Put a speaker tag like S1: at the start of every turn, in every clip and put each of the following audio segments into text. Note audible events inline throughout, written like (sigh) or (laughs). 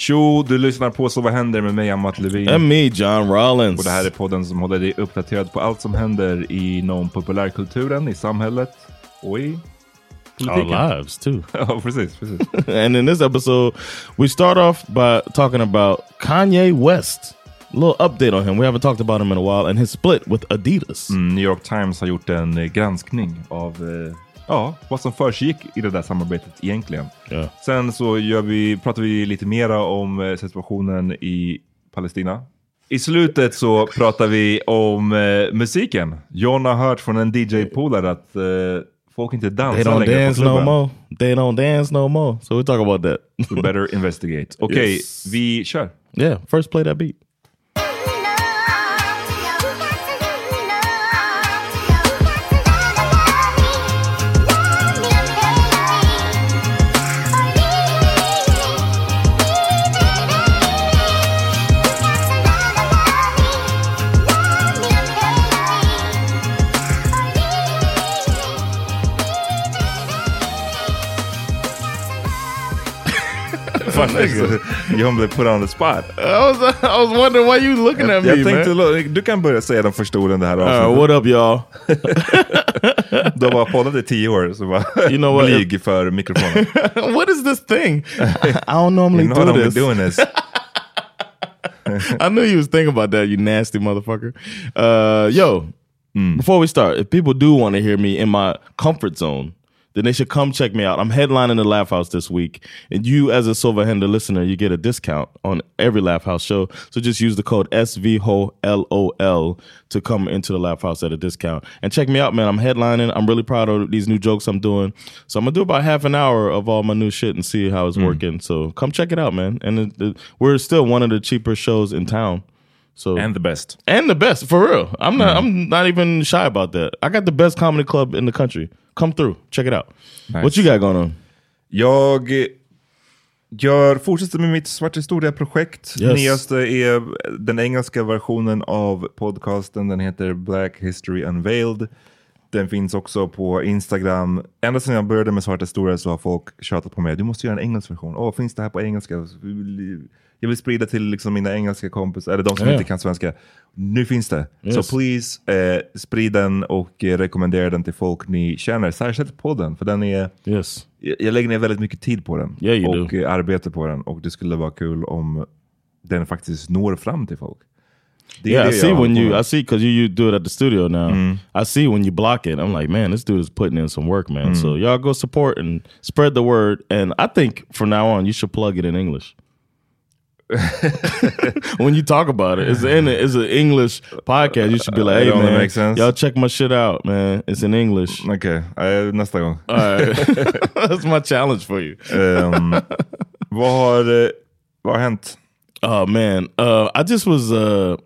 S1: Tjo, du lyssnar på Så vad händer med mig, Amat Levin.
S2: And me, John Rollins.
S1: Och det här är podden som håller dig uppdaterad på allt som händer inom populärkulturen, i samhället och i politiken.
S2: Our lives too. (laughs)
S1: ja, precis, precis. (laughs)
S2: and in this episode, we start off by talking about Kanye West. A little update on him. We haven't talked about him in a while, and his split with Adidas.
S1: Mm, New York Times har gjort en eh, granskning av eh, ja, vad som försiggick i det där samarbetet egentligen.
S2: Yeah.
S1: Sen så gör vi, pratar vi lite mera om eh, situationen i Palestina. I slutet så pratar vi om eh, musiken. John har hört från en DJ-polare att eh, folk inte
S2: They
S1: dansar
S2: don't
S1: längre på
S2: dance no
S1: klubben.
S2: more. They don't dance no more. So we talk about that.
S1: We better investigate. (laughs) Okej,
S2: Yes.
S1: vi kör.
S2: yeah, first play that beat.
S1: John (laughs) blev put on the spot.
S2: I was I was wondering why you looking at me,
S1: Jag tänkte,
S2: man.
S1: lo- du kan börja säga de första orden det här
S2: Uh,
S1: avsnittet.
S2: what up, y'all?
S1: Du har bara poddat i tio år, så bara
S2: You know what?
S1: blyg för mikrofonen.
S2: what is this thing? I don't normally
S1: You know
S2: do
S1: how
S2: this.
S1: I'm doing this. (laughs)
S2: I knew you was thinking about that, you nasty motherfucker. Uh, yo, before we start, if people do want to hear me in my comfort zone, then they should come check me out. I'm headlining the Laugh House this week, and you, as a Silverhander listener, you get a discount on every Laugh House show. So just use the code SVHOLOL to come into the Laugh House at a discount and check me out, man. I'm headlining. I'm really proud of these new jokes I'm doing. So I'm gonna do about half an hour of all my new shit and see how it's mm. working. So come check it out, man. And it, it- we're still one of the cheaper shows in town. So
S1: And the best.
S2: and the best for real. I'm not. I'm not even shy about that. I got the best comedy club in the country. Come through, check it out. What you got going on?
S1: Jag gör, fortsätter med mitt Svart historia-projekt.
S2: Yes.
S1: Nyaste är den engelska versionen av podcasten. Den heter Black History Unveiled. Den finns också på Instagram. Ända sedan jag började med Svart historia så har folk tjatat på mig. Du måste göra en engelsk version. Åh, finns det här på engelska? Jag vill sprida till liksom mina engelska kompisar, eller de som
S2: Ja.
S1: inte kan svenska. Nu finns det.
S2: Yes.
S1: Så please, eh, sprid den och eh, rekommendera den till folk ni känner. Särskilt podden, för den är...
S2: Yes.
S1: Jag jag lägger ner väldigt mycket tid på den
S2: Yeah,
S1: och eh, arbete på den och det skulle vara kul om den faktiskt når fram till folk. Det
S2: Yeah, I see when you. I see because you, you do it at the studio now. I see when you block it. I'm like, man, this dude is putting in some work, man. So y'all go support and spread the word. And I think from now on, you should plug it in English. (laughs) when you talk about it, it's in it's an English podcast. You should be like, hey man,
S1: makes sense.
S2: y'all check my shit out, man. It's in English.
S1: Okej, eh, nästa gång.
S2: Right. (laughs) That's my challenge for you.
S1: Ehm, vad, har, eh, vad har hänt?
S2: Oh man, uh, I just was uh,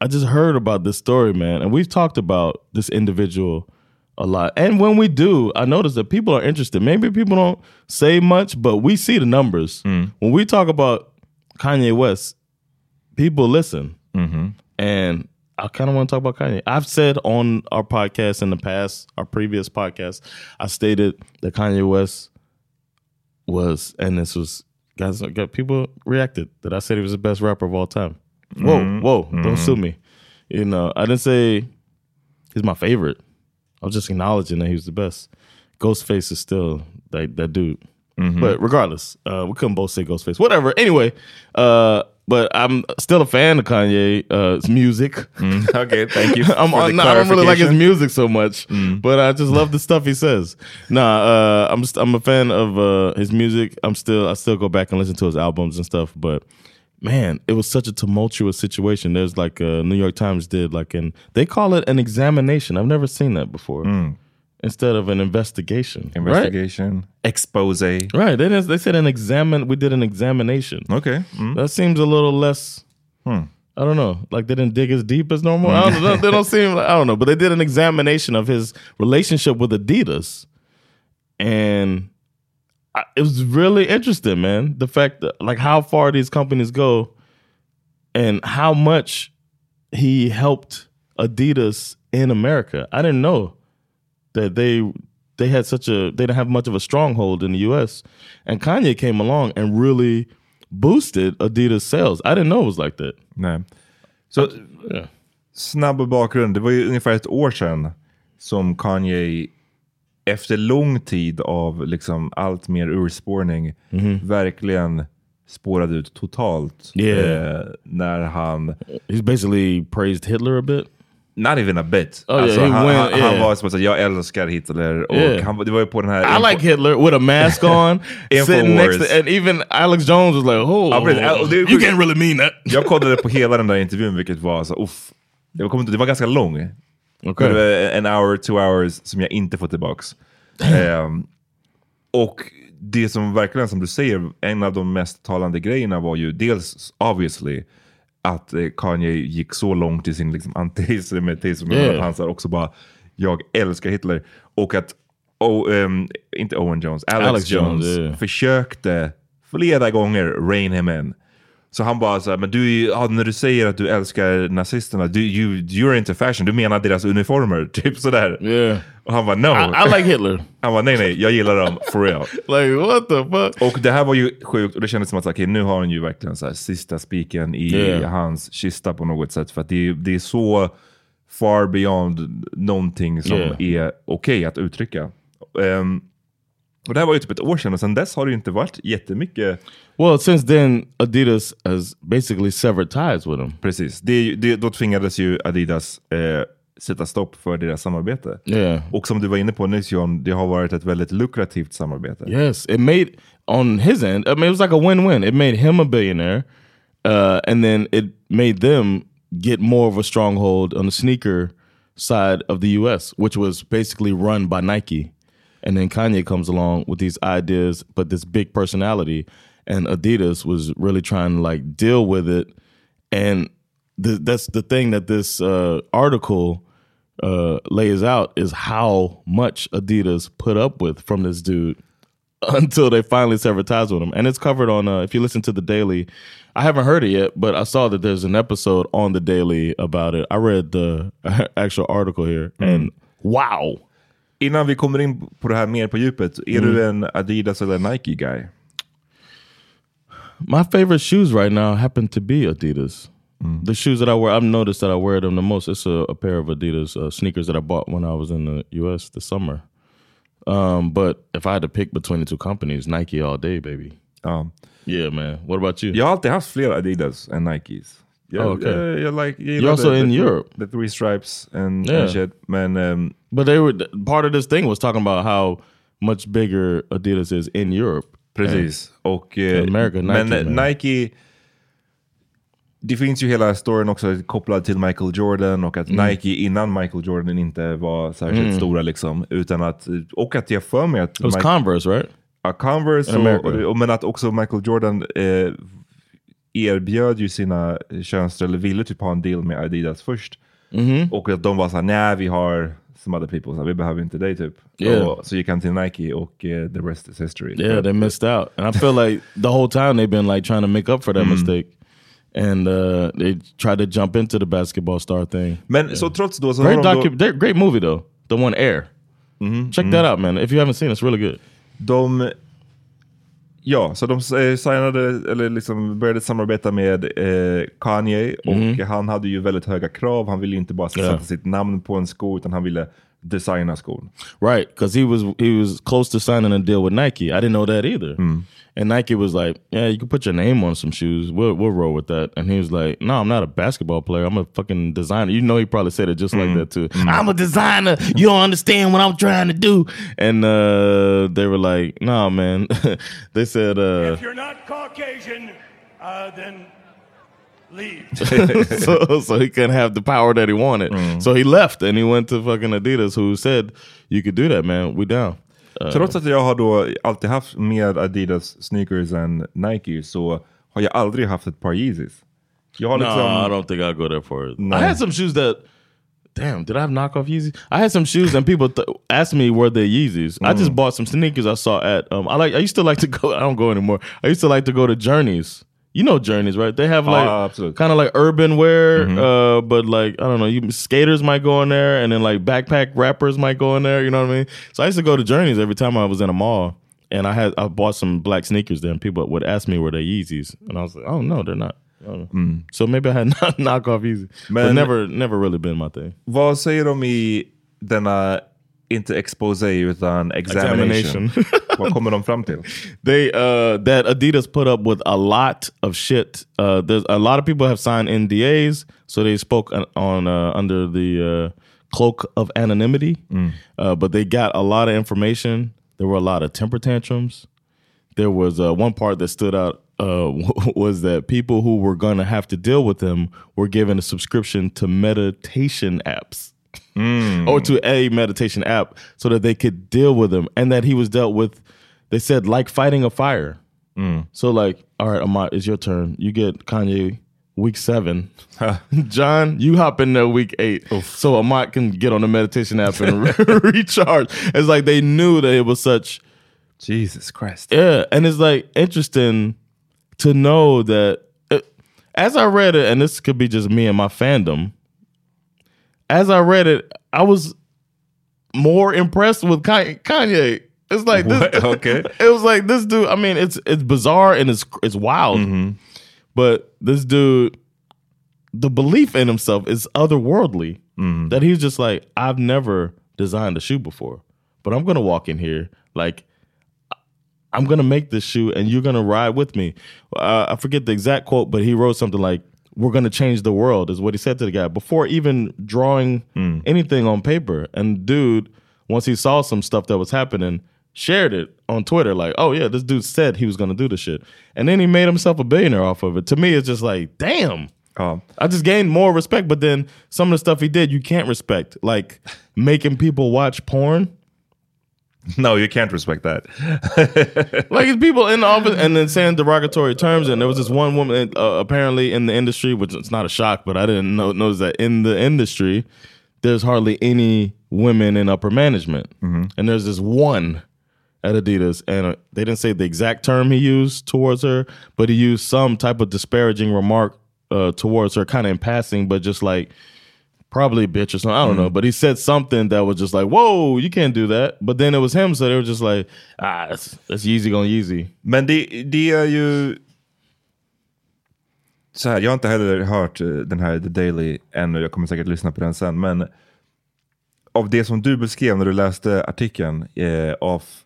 S2: I just heard about this story, man, and we've talked about this individual a lot. And when we do, I notice that people are interested. Maybe people don't say much, but we see the numbers. When we talk about Kanye West, people listen. Mm-hmm. And I kind of want to talk about Kanye. I've said on our podcast in the past, our previous podcast, I stated that Kanye West was, and this was, guys, uh, got people reacted that I said he was the best rapper of all time. Whoa, mm-hmm. whoa, don't mm-hmm. sue me. You know, I didn't say he's my favorite. I was just acknowledging that he was the best. Ghostface is still that that dude. But regardless, uh, we couldn't both say Ghostface. Whatever. Anyway, uh, but I'm still a fan of Kanye's music. (laughs)
S1: okay, thank you.
S2: I'm,
S1: for the
S2: I'm not- I don't really like his music so much, but I just love the stuff he says. Nah, uh, I'm just, I'm a fan of uh, his music. I'm still I still go back and listen to his albums and stuff. But man, it was such a tumultuous situation. There's like uh, New York Times did like an they call it an examination. I've never seen that before. Instead of an investigation, right?
S1: Investigation, expose.
S2: Right. They didn't, they said an examine. We did an examination.
S1: Okay. Mm.
S2: That seems a little less. I don't know. Like they didn't dig as deep as normal. I don't know. They don't seem. Like, I don't know. But they did an examination of his relationship with Adidas, and I, it was really interesting, man. The fact that like how far these companies go, and how much he helped Adidas in America. I didn't know that they they had such a they didn't have much of a stronghold in the U.S. And Kanye came along and really boosted Adidas sales. I didn't know it was like that.
S1: Nej. Så
S2: Yeah.
S1: snabb bakgrund. Det var ju ungefär ett år sedan som Kanye efter lång tid av liksom allt mer urspårning verkligen spårade ut totalt.
S2: Yeah.
S1: Eh, när han,
S2: He's basically praised Hitler a bit.
S1: Not even a bit.
S2: Oh, yeah,
S1: alltså,
S2: he
S1: han,
S2: went-
S1: han, han
S2: yeah.
S1: var som att jag älskar Hitler. Och
S2: Yeah.
S1: han, det var ju på den här...
S2: I like Hitler with a mask (laughs) on, sitting next to, and even Alex Jones was like, "Oh,
S1: Ja, precis. Det-
S2: you can't really mean that."
S1: Jag kollade på (laughs) hela den där intervjun vilket var så uff. Jag inte, det var ganska lång.
S2: Okay.
S1: Det var en hour, two hours som jag inte får tillbaks. (laughs) Ehm, och det som verkligen, som du säger, en av de mest talande grejerna var ju dels obviously att eh, Kanye gick så långt i sin liksom, antisemitism.
S2: Yeah.
S1: Att han sa också bara, jag älskar Hitler. Och att, oh, ehm, inte Owen Jones, Alex,
S2: Alex
S1: Jones,
S2: Jones, yeah.
S1: försökte flera gånger rein him in. Så han bara så här, men du, ja, när du säger att du älskar nazisterna, du, you, you're into fashion, du menar deras uniformer, (laughs) typ sådär.
S2: Yeah,
S1: Och han bara no.
S2: I, I like Hitler. (laughs)
S1: Han bara nej nej, jag gillar dem for real. (laughs)
S2: Like what the fuck?
S1: Och det här var ju sjukt och det kändes som att okej, nu har han ju verkligen så här, sista spiken i
S2: Yeah.
S1: hans kista på något sätt. För att det, är- det är så far beyond någonting som
S2: Yeah.
S1: är okej att uttrycka. Ehm, och det här var ju typ ett år sedan och sedan dess har det ju inte varit jättemycket
S2: Well, since then, Adidas has basically severed ties with him.
S1: Precis, det, det, då tvingades ju Adidas eh, sätta stopp för deras samarbete.
S2: Yeah.
S1: Och som du var inne på nyss John, det har varit ett väldigt lukrativt samarbete.
S2: Yes, it made on his end. I mean, it was like a win-win. It made him a billionaire, uh, and then it made them get more of a stronghold on the sneaker side of the U.S., which was basically run by Nike. And then Kanye comes along with these ideas, but this big personality, and Adidas was really trying to like deal with it. And th- that's the thing that this uh, article uh, lays out is how much Adidas put up with from this dude (laughs) until they finally severed ties with him. And it's covered on, uh, if you listen to The Daily, I haven't heard it yet, but I saw that there's an episode on The Daily about it. I read the (laughs) actual article here, and wow.
S1: Innan vi kommer in på det här mer på djupet, är
S2: Mm.
S1: du en Adidas eller Nike guy?
S2: My favorite shoes right now happen to be Adidas. The shoes that I wear, I've noticed that I wear them the most. It's a, a pair of Adidas uh, sneakers that I bought when I was in the U.S. this summer. Um, but if I had to pick between the two companies, Nike all day, baby.
S1: Ja.
S2: Yeah, man. What about you?
S1: Jag har alltid haft fler Adidas än Nikes. Jag,
S2: Oh, okay.
S1: jag, jag like,
S2: You're
S1: gillar
S2: also
S1: the,
S2: in
S1: the,
S2: Europe.
S1: The three stripes and,
S2: Yeah.
S1: and shit. Men ehm,
S2: But they were part of this thing was talking about how much bigger Adidas is in Europe.
S1: Precis. Och, eh,
S2: America, Nike,
S1: men eh,
S2: man.
S1: Nike, det finns ju hela storyn också kopplad till Michael Jordan och att
S2: Mm.
S1: Nike innan Michael Jordan inte var särskilt stora liksom. Utan att, och att jag för mig att
S2: It was
S1: Mike-
S2: Converse, right?
S1: ja, Converse, och, och, men att också Michael Jordan eh, erbjöd ju sina tjänster, eller ville typ ha en deal med Adidas först.
S2: Mm-hmm.
S1: Och att de var såhär, nej vi har some other people. Så vi behöver inte dig typ.
S2: Yeah.
S1: Och, så gick han till Nike och uh, the rest is history.
S2: Yeah, they missed out, and I feel (laughs) like the whole time they've been like trying to make up for that mistake, and uh, they tried to jump into the basketball star thing.
S1: Men så trots då så
S2: Great
S1: har de,
S2: they're- great movie though, the one Air. Check that out, man. If you haven't seen, it, it's really good.
S1: de Ja, så de eh, signade, eller liksom började samarbeta med eh, Kanye och han hade ju väldigt höga krav. Han ville inte bara sätta
S2: Ja.
S1: sitt namn på en sko utan han ville designa skon.
S2: Right, because he was he was close to signing a deal with Nike. I didn't know that either. And Nike was like, "Yeah, you can put your name on some shoes. We'll we'll roll with that." And he was like, "No, I'm not a basketball player. I'm a fucking designer." You know, he probably said it just like that too. I'm a designer. You don't understand what I'm trying to do. And uh, they were like, "No, man." (laughs) they said, uh,
S3: If you're not Caucasian, uh, then leave. (laughs)
S2: so, so he couldn't have the power that he wanted. Mm. So he left and he went to fucking Adidas, who said, "You could do that, man. We down."
S1: Trots att jag har då alltid haft mer Adidas sneakers än Nike så har jag aldrig haft ett par Yeezys. Jag har
S2: No,
S1: liksom...
S2: I don't think I'll go there for it.
S1: No.
S2: I had some shoes that, damn, did I have knockoff Yeezys? I had some shoes and people th- asked me were they Yeezys. I just mm. bought some sneakers I saw at. Um, I like. I used to like to go. (laughs) I don't go anymore. I used to like to go to Journeys. You know Journeys, right? They have like
S1: Ah,
S2: kind of like urban wear, uh, but like I don't know. You skaters might go in there, and then like backpack rappers might go in there. You know what I mean? So I used to go to Journeys every time I was in a mall, and I had I bought some black sneakers there, and people would ask me were they Yeezys, and I was like, oh no, they're not. I. So maybe I had (laughs) not knockoff Yeezy, but never never really been my thing.
S1: Vad säger de i denna, inte exposé utan examination?
S2: Examination. (laughs)
S1: Vad kommer de fram till?
S2: They uh that Adidas put up with a lot of shit. Uh there's a lot of people have signed NDAs, so they spoke on, on uh, under the uh, cloak of anonymity. Uh, but they got a lot of information. There were a lot of temper tantrums. There was uh, one part that stood out uh, (laughs) was that people who were going to have to deal with them were given a subscription to meditation apps. Or to a meditation app so that they could deal with him and that he was dealt with they said like fighting a fire. So like all right Amat, it's your turn. You get kanye week seven. (laughs) John you hop in there week eight so Amat can get on the meditation app and (laughs) recharge. It's like they knew that it was such
S1: Jesus Christ.
S2: yeah, and it's like interesting to know that uh, as I read it, and this could be just me and my fandom. As I read it, I was more impressed with Kanye. It's like this,
S1: What? (laughs) Okay.
S2: It was like this dude. I mean, it's it's bizarre and it's it's wild, but this dude, the belief in himself is otherworldly. That he's just like, I've never designed a shoe before, but I'm gonna walk in here like I'm gonna make this shoe and you're gonna ride with me. Uh, I forget the exact quote, but he wrote something like, "We're gonna change the world," is what he said to the guy before even drawing hmm. anything on paper. And dude, once he saw some stuff that was happening, shared it on Twitter, like, "Oh yeah, this dude said he was gonna do the shit," and then he made himself a billionaire off of it. To me, it's just like, damn.
S1: Ja.
S2: I just gained more respect, but then some of the stuff he did, you can't respect, like making people watch porn. (laughs)
S1: No, you can't respect that. (laughs)
S2: like it's people in the office and then saying derogatory terms. And there was this one woman uh, apparently in the industry, which it's not a shock, but I didn't know notice that in the industry, there's hardly any women in upper management, and there's this one at Adidas, and uh, they didn't say the exact term he used towards her, but he used some type of disparaging remark uh, towards her, kind of in passing, but just like probably a bitch or something. I don't know. But he said something that was just like, whoa, you can't do that. But then it was him, so they were just like, ah, that's, that's Yeezy going Yeezy.
S1: Men det, det är ju... Så här, jag har inte heller hört eh, den här The Daily ännu, jag kommer säkert lyssna på den sen. Men av det som du beskrev när du läste artikeln eh, off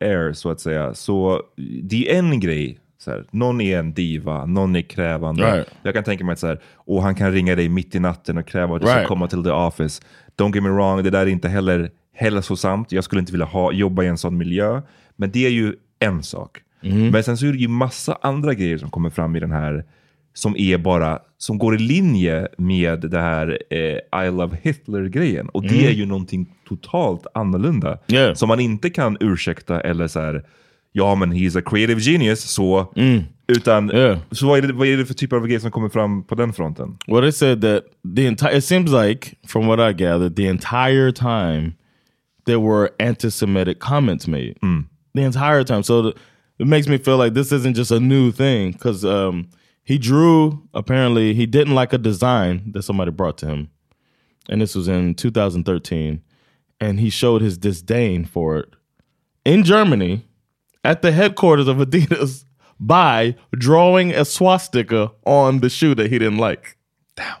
S1: air så att säga, så det är en grej. Så här, någon är en diva, någon är krävande.
S2: Right.
S1: Jag kan tänka mig att så här, och han kan ringa dig mitt i natten och kräva att du ska
S2: Right.
S1: komma till the office. Don't get me wrong, det där är inte heller hälsosamt. Jag skulle inte vilja ha, jobba i en sån miljö. Men det är ju en sak. Men sen så är det ju massa andra grejer som kommer fram i den här som är bara, som går i linje med det här eh, I love Hitler-grejen. Och det är ju någonting totalt annorlunda.
S2: Yeah.
S1: Som man inte kan ursäkta eller så här, ja men he's a creative genius, så Utan,
S2: Yeah.
S1: så vad är, det, vad är det för typer av grejer som kommer fram på den fronten?
S2: Well, they said that the entire. It seems like, from what I gathered, the entire time there were anti-Semitic comments made. The entire time, so the, it makes me feel like this isn't just a new thing because um, he drew. Apparently, he didn't like a design that somebody brought to him, and this was in 2013, and he showed his disdain for it in Germany at the headquarters of Adidas by drawing a swastika on the shoe that he didn't like.
S1: Ja.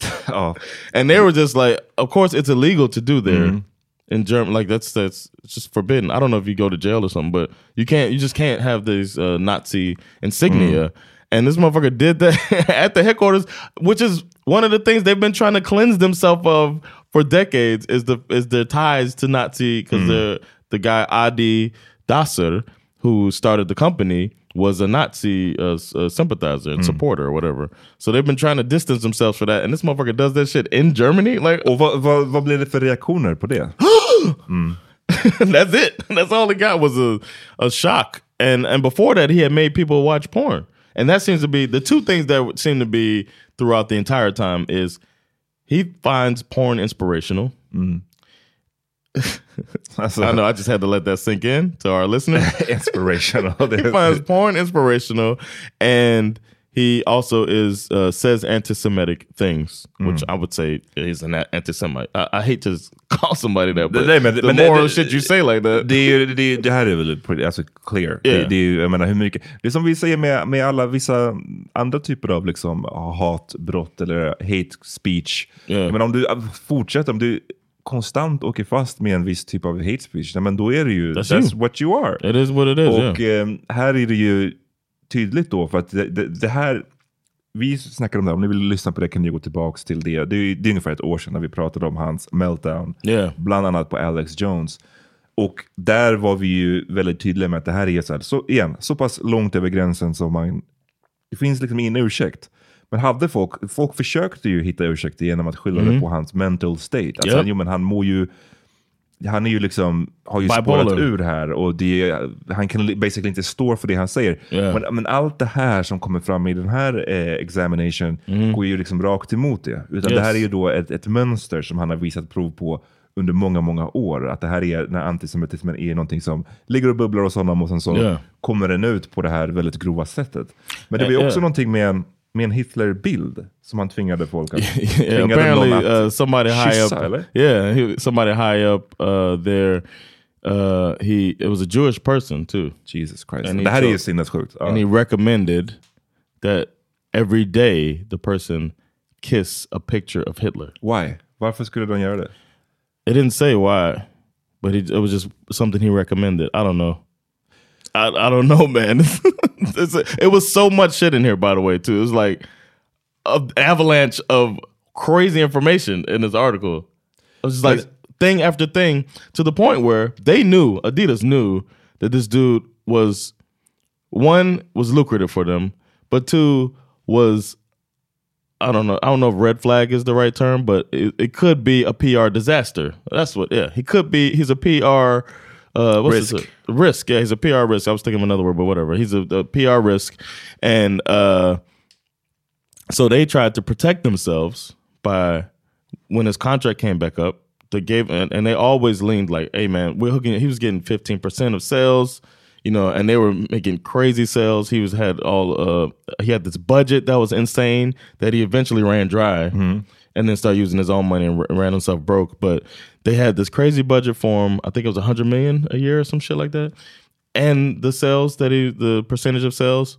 S1: (laughs) Oh. (laughs)
S2: And they were just like, of course, it's illegal to do there mm-hmm. in Germany. Like that's that's just forbidden. I don't know if you go to jail or something, but you can't. You just can't have these uh, Nazi insignia. Mm. And this motherfucker did that (laughs) at the headquarters, which is one of the things they've been trying to cleanse themselves of for decades. Is the is their ties to Nazi because mm. the the guy Adi Dasser who started the company was a Nazi uh, uh, sympathizer and supporter or whatever. So they've been trying to distance themselves for that. And this motherfucker does that shit in Germany. Like,
S1: Och vad, vad, vad blev det för reaktioner på det? (gasps) (laughs)
S2: that's it. That's all he got was a, a shock. And and before that, he had made people watch porn. And that seems to be the two things that seem to be throughout the entire time is he finds porn inspirational.
S1: Alltså, (laughs)
S2: I know I just had to let that sink in to our listeners. (laughs) (laughs)
S1: inspirational.
S2: he finds porn inspirational, and he also is uh, says anti-Semitic things, which I would say is an anti-Semite. I, I hate to call somebody that, but
S1: Nej, men-
S2: the
S1: men
S2: more
S1: det-
S2: shit you say like that,
S1: Det, är det, det här är väl pretty, alltså clear. Det,
S2: Yeah.
S1: det är ju, jag menar hur mycket, det är som vi säger med, med alla vissa andra typer av liksom hatbrott eller hate speech.
S2: Yeah.
S1: Menar, om du äh, fortsätter, om du konstant åker fast med en viss typ av hate speech, men då är det ju,
S2: That's
S1: that's, what you are.
S2: it is what it is.
S1: Och
S2: yeah.
S1: eh, här är det ju tydligt då, för att det, det, det här, vi snackade om det, om ni vill lyssna på det kan ni gå tillbaka till det. Det är, det är ungefär ett år sedan när vi pratade om hans meltdown,
S2: Yeah.
S1: bland annat på Alex Jones. Och där var vi ju väldigt tydliga med att det här är så, här, så, igen, så pass långt över gränsen som man... Det finns liksom ingen ursäkt. Men hade folk, folk försökte ju hitta ursäkter genom att skylla det på hans mental state. Alltså,
S2: Yep.
S1: han, jo, men han mår ju han är ju liksom, har ju spårat ur här och det, han kan basically inte stå för det han säger.
S2: Yeah.
S1: Men, men allt det här som kommer fram i den här eh, examination går ju liksom rakt emot det. Utan det
S2: Yes.
S1: här är ju då ett, ett mönster som han har visat prov på under många, många år. Att det här är, när antisemitismen är någonting som ligger och bubblar hos honom och sen så
S2: Yeah.
S1: kommer den ut på det här väldigt grova sättet. Men det var ju
S2: Eh,
S1: också
S2: yeah.
S1: någonting med en, med en Hitler-bild som han tvingade folk att... (laughs)
S2: yeah, apparently,
S1: att
S2: uh, somebody high up,
S1: kyssa, eller?
S2: yeah, he, somebody high up uh, there. Uh, he it was a Jewish person too,
S1: Jesus Christ.
S2: And
S1: Det här är ju sinnessjukt.
S2: And he recommended that every day the person kiss a picture of Hitler.
S1: Why? Varför skulle de göra det?
S2: It didn't say why, but he, it was just something he recommended. I don't know. I, I don't know, man. (laughs) It's it was so much shit in here, by the way, too. It was like an avalanche of crazy information in this article. It was just like thing after thing to the point where they knew, Adidas knew that this dude was one was lucrative for them, but two was I don't know. I don't know if red flag is the right term, but it, it could be a PR disaster. That's what. Yeah, he could be. He's a PR uh, what's
S1: Risk.
S2: risk. Yeah, he's a PR risk. I was thinking of another word, but whatever. He's a, a PR risk, and uh, so they tried to protect themselves by when his contract came back up. They gave and, and they always leaned like, "Hey, man, we're hooking." He was getting fifteen percent of sales you know, and they were making crazy sales. He was had all uh he had this budget that was insane that he eventually ran dry and then started using his own money and ran himself broke. But they had this crazy budget for him. I think it was a hundred million a year or some shit like that. And the sales that he the percentage of sales.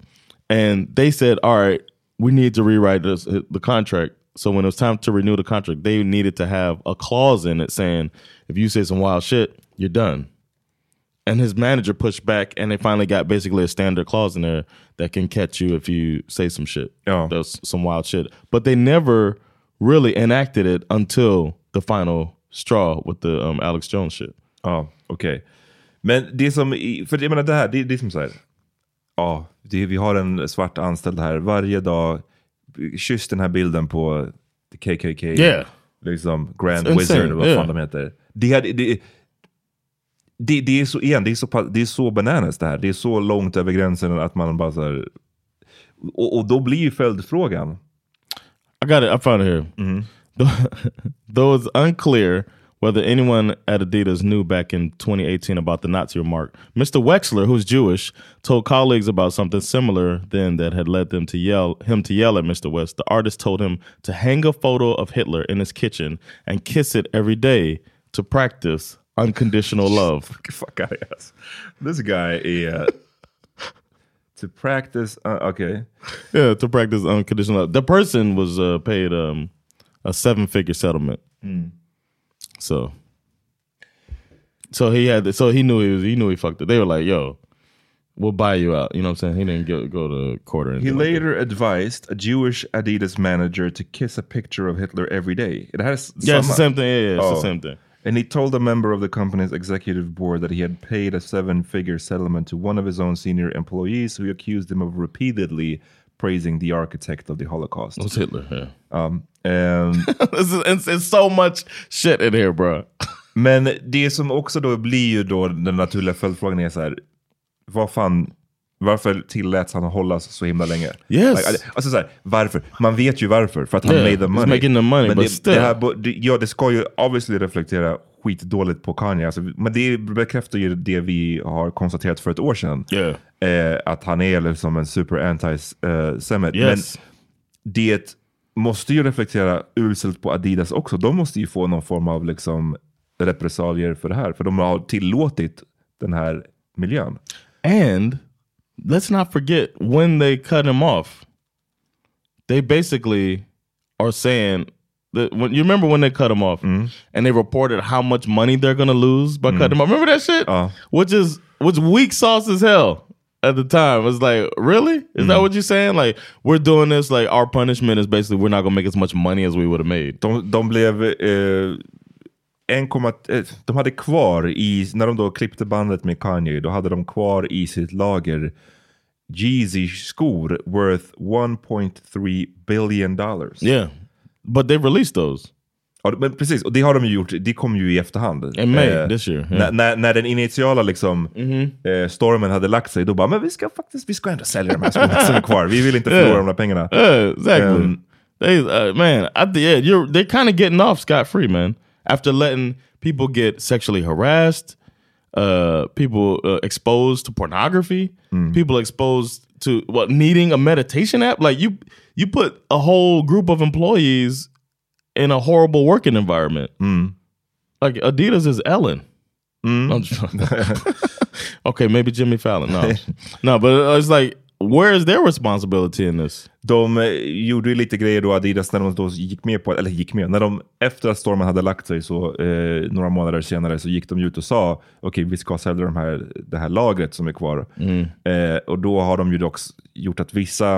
S2: And they said, All right, we need to rewrite this the contract. So when it was time to renew the contract, they needed to have a clause in it saying, if you say some wild shit, you're done and his manager pushed back and they finally got basically a standard clause in there that can catch you if you say some shit
S1: Yeah.
S2: That's some wild shit but they never really enacted it until the final straw with the um, alex jones shit
S1: Ja, okej. Men det som, för jag menar det här, det, det är som så här. Ja, det, vi har en svart anställd här varje dag. Kyss den här bilden på KKK.
S2: Yeah.
S1: Liksom Grand
S2: It's insane,
S1: Wizard, vad
S2: yeah.
S1: fan de heter. Det, hade- det, det, det är så, igen, det är så, det är så bananas det här. Det är så långt över gränsen att man bara så här, och, och då blir ju följdfrågan.
S2: I got it. I found it here. Mm-hmm. (laughs) Though it's unclear whether anyone at Adidas knew back in 2018 about the Nazi remark, Mr. Wexler, who's Jewish, told colleagues about something similar then that had led them to yell him to yell at Mr. West. The artist told him to hang a photo of Hitler in his kitchen and kiss it every day to practice unconditional (laughs) love.
S1: Fuck out of ass. This guy är... to practice, uh, okay.
S2: Yeah, to practice unconditional love. The person was uh, paid um, a seven figure settlement. So, so he had, so he knew he was, he knew he fucked it. They were like, "Yo, we'll buy you out." You know what I'm saying? He didn't go go to court or
S1: He
S2: anything. like
S1: later advised a Jewish Adidas manager to kiss a picture of Hitler every day. Det här är s-
S2: yeah, it's the same thing. Yeah, yeah it's
S1: Oh.
S2: the same thing.
S1: And he told a member of the company's executive board that he had paid a seven figure settlement to one of his own senior employees who accused him of repeatedly praising the architect of the Holocaust.
S2: It Hitler. Yeah,
S1: Um, and, (laughs)
S2: this is, it's, it's so much shit in here, bro.
S1: men det som också då blir ju då den naturliga följdfrågan är så här, vad fan, varför tilläts han hållas så himla länge?
S2: Yes.
S1: Like, alltså så här, varför? Man vet ju varför, för att han
S2: Yeah,
S1: made the money.
S2: making the money,
S1: men det, det här, det, ja, det ska ju obviously reflektera skitdåligt på Kanye. Alltså, men det bekräftar ju det vi har konstaterat för ett år sedan.
S2: Yeah.
S1: Eh, att han är liksom en super anti-semit.
S2: Yes.
S1: Men det måste ju reflektera uselt på Adidas också. De måste ju få någon form av liksom repressalier för det här. För de har tillåtit den här miljön.
S2: And let's not forget when they cut him off, they basically are saying that when you remember when they cut him off and they reported how much money they're gonna lose by cutting him off. Remember that shit?
S1: Uh.
S2: Which is which weak sauce as hell at the time. It's like, really? Is that what you're saying? Like, we're doing this, like our punishment is basically we're not gonna make as much money as we would have made.
S1: De, de blev... Eh, 1, eh, de hade kvar i, när de då klippte bandet med Kanye, då hade de kvar i sitt lager Yeezy-skor worth 1.3 billion dollars.
S2: Yeah. But they released those.
S1: Ja, men precis, och det har de ju gjort. Det kom ju i efterhand.
S2: In May this year, yeah.
S1: När, när, den initiala liksom, eh, stormen hade lagt sig, då bara, men vi ska faktiskt, vi ska ändå sälja de här skorna som är kvar. Vi vill inte förlora de där pengarna.
S2: Yeah, exactly.
S1: Um,
S2: they, uh, man, I, yeah, you're they're kind of getting off scot free, man. After letting people get sexually harassed, uh, people uh, exposed to pornography, people exposed to what needing a meditation app. Like you, you put a whole group of employees in a horrible working environment. Like Adidas is Ellen. I'm just- (laughs) (laughs) okay, maybe Jimmy Fallon. No, (laughs) no, but it's like, where is their responsibility in this?
S1: De eh, gjorde ju lite grejer då, Adidas, när de då gick med på, eller gick med, när de efter att stormen hade lagt sig, så eh, några månader senare, så gick de ut och sa, okej vi ska sälja de här, det här lagret som är kvar. Eh, och då har de ju dock gjort att vissa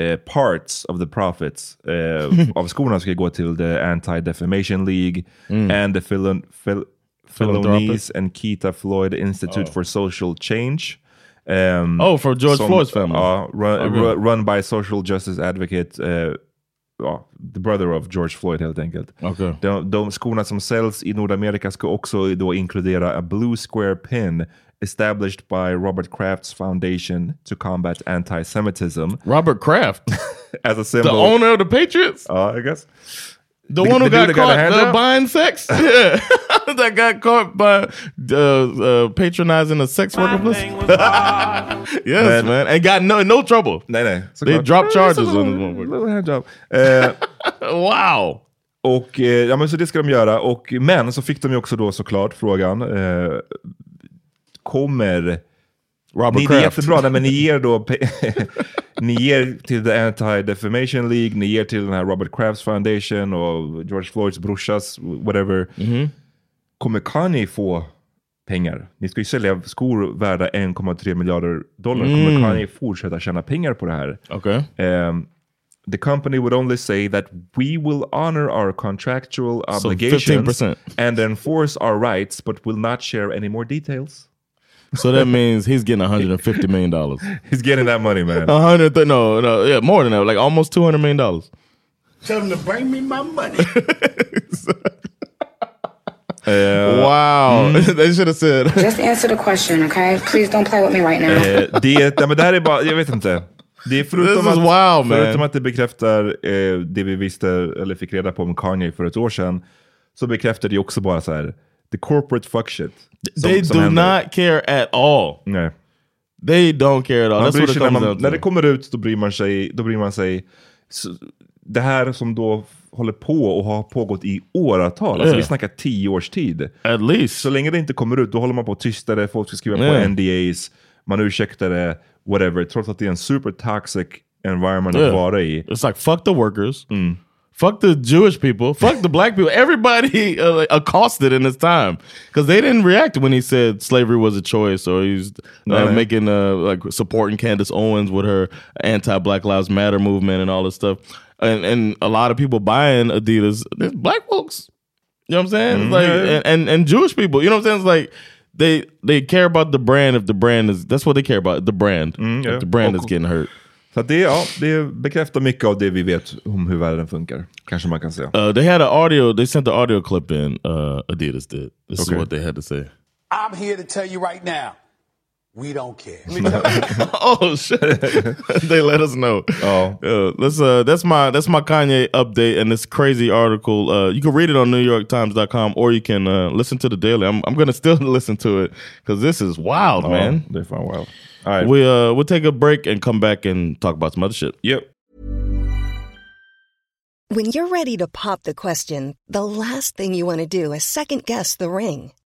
S1: eh, parts of the profits eh, (laughs) av skorna ska gå till the Anti-Defamation League and the Philon Phil Philonis and Keita Floyd Institute for Social Change. Ehm,
S2: Oh, for George
S1: som-
S2: Floyd's family.
S1: Ja, run,
S2: Okay.
S1: ru- run by social justice advocate, eh, ja, the brother of George Floyd helt enkelt.
S2: Okay.
S1: De, de skorna som säljs i Nordamerika ska också då inkludera a blue square pin established by Robert Kraft's foundation to combat anti-Semitism
S2: Robert Kraft, (laughs)
S1: as a
S2: the
S1: symbol.
S2: owner of the Patriots,
S1: Ja, I guess.
S2: The,
S1: The-
S2: one who
S1: the
S2: got
S1: got
S2: caught
S1: hand
S2: uh,
S1: job?
S2: buying sex, (laughs) yeah, (laughs) that got caught by uh, uh, patronizing a sex worker. (laughs) yes,
S1: Man.
S2: man. and got no no trouble.
S1: Nej, nej.
S2: They
S1: såklart.
S2: dropped charges on this motherfucker.
S1: little hand job. Eh,
S2: Wow.
S1: Och eh, ja, men så det ska de göra. Och, men så fick de ju också då såklart frågan, eh, kommer
S2: Robert
S1: ni, det är
S2: Kraft.
S1: jättebra, nej, men ni ger då (laughs) ni ger till the Anti-Defamation League, ni ger till den här Robert Crafts Foundation och George Floyds brorsas, whatever. Kommer Kanye få pengar? Ni ska ju sälja skor värda 1,3 miljarder dollar. Kommer Kanye fortsätta tjäna pengar på det här?
S2: Okay.
S1: Um, the company would only say that we will honor our contractual
S2: So
S1: obligations
S2: 15%.
S1: and enforce our rights, but will not share any more details.
S2: So that means he's getting 150 million dollars.
S1: He's getting that money, man.
S2: A hundred, th- no, no, yeah, more than that, like almost 200 million dollars.
S3: Tell them to bring me my money. (laughs)
S2: wow, (laughs) they should have said. (laughs)
S4: Just answer the question, okay? Please don't play with me right now.
S1: Eh, det, nej, men det här är bara, jag vet inte. Det är förutom,
S2: This is
S1: att,
S2: man.
S1: förutom att det bekräftar eh, det vi visste eller fick reda på om Kanye för ett år sedan, så bekräftar det också bara så här, the corporate fuck shit. som-
S2: they
S1: som
S2: do
S1: händer.
S2: not care at all.
S1: Nej.
S2: They don't care at all.
S1: Man
S2: That's what it
S1: sig när,
S2: comes
S1: man,
S2: down to.
S1: när det kommer ut då bryr man sig, då bryr man sig så, det här som då håller på och har pågått i åratal, alltså
S2: Yeah.
S1: vi snackar tio års tid.
S2: At least.
S1: Så länge det inte kommer ut, då håller man på att tysta det, folk ska skriva
S2: Yeah.
S1: på NDAs, man ursäktar det, whatever, trots att det är en super toxic environment
S2: Yeah.
S1: att vara i.
S2: It's like fuck the workers, fuck the Jewish people, fuck the black people. Everybody uh, accosted in this time because they didn't react when he said slavery was a choice or he's uh,
S1: No, no.
S2: making uh, like supporting Candace Owens with her anti-Black Lives Matter movement and all this stuff. And and a lot of people buying Adidas, there's black folks. You know what I'm saying? It's like and, and and Jewish people. You know what I'm saying? It's like they they care about the brand if the brand is that's what they care about the brand.
S1: yeah.
S2: If the brand
S1: Och-
S2: is getting hurt.
S1: Så att det, ja, det bekräftar mycket av det vi vet om hur världen funkar, kanske man kan säga.
S2: Uh, they had an audio. They sent the audio clip in. Uh, Adidas did. This
S1: Okay.
S2: is what they had to say.
S5: I'm here to tell you right now, we don't care. (laughs) (laughs)
S2: oh shit! (laughs) they let us know.
S1: Oh.
S2: Uh, let's. Uh, that's my that's my Kanye update and this crazy article. Uh, you can read it on NewYorkTimes.com or you can uh, listen to the daily. I'm I'm gonna still listen to it because this is wild, man.
S1: Ja, det är fan wild. All right.
S2: We uh we'll take a break and come back and talk about some other shit.
S1: Yep.
S6: When you're ready to pop the question, the last thing you want to do is second guess the ring.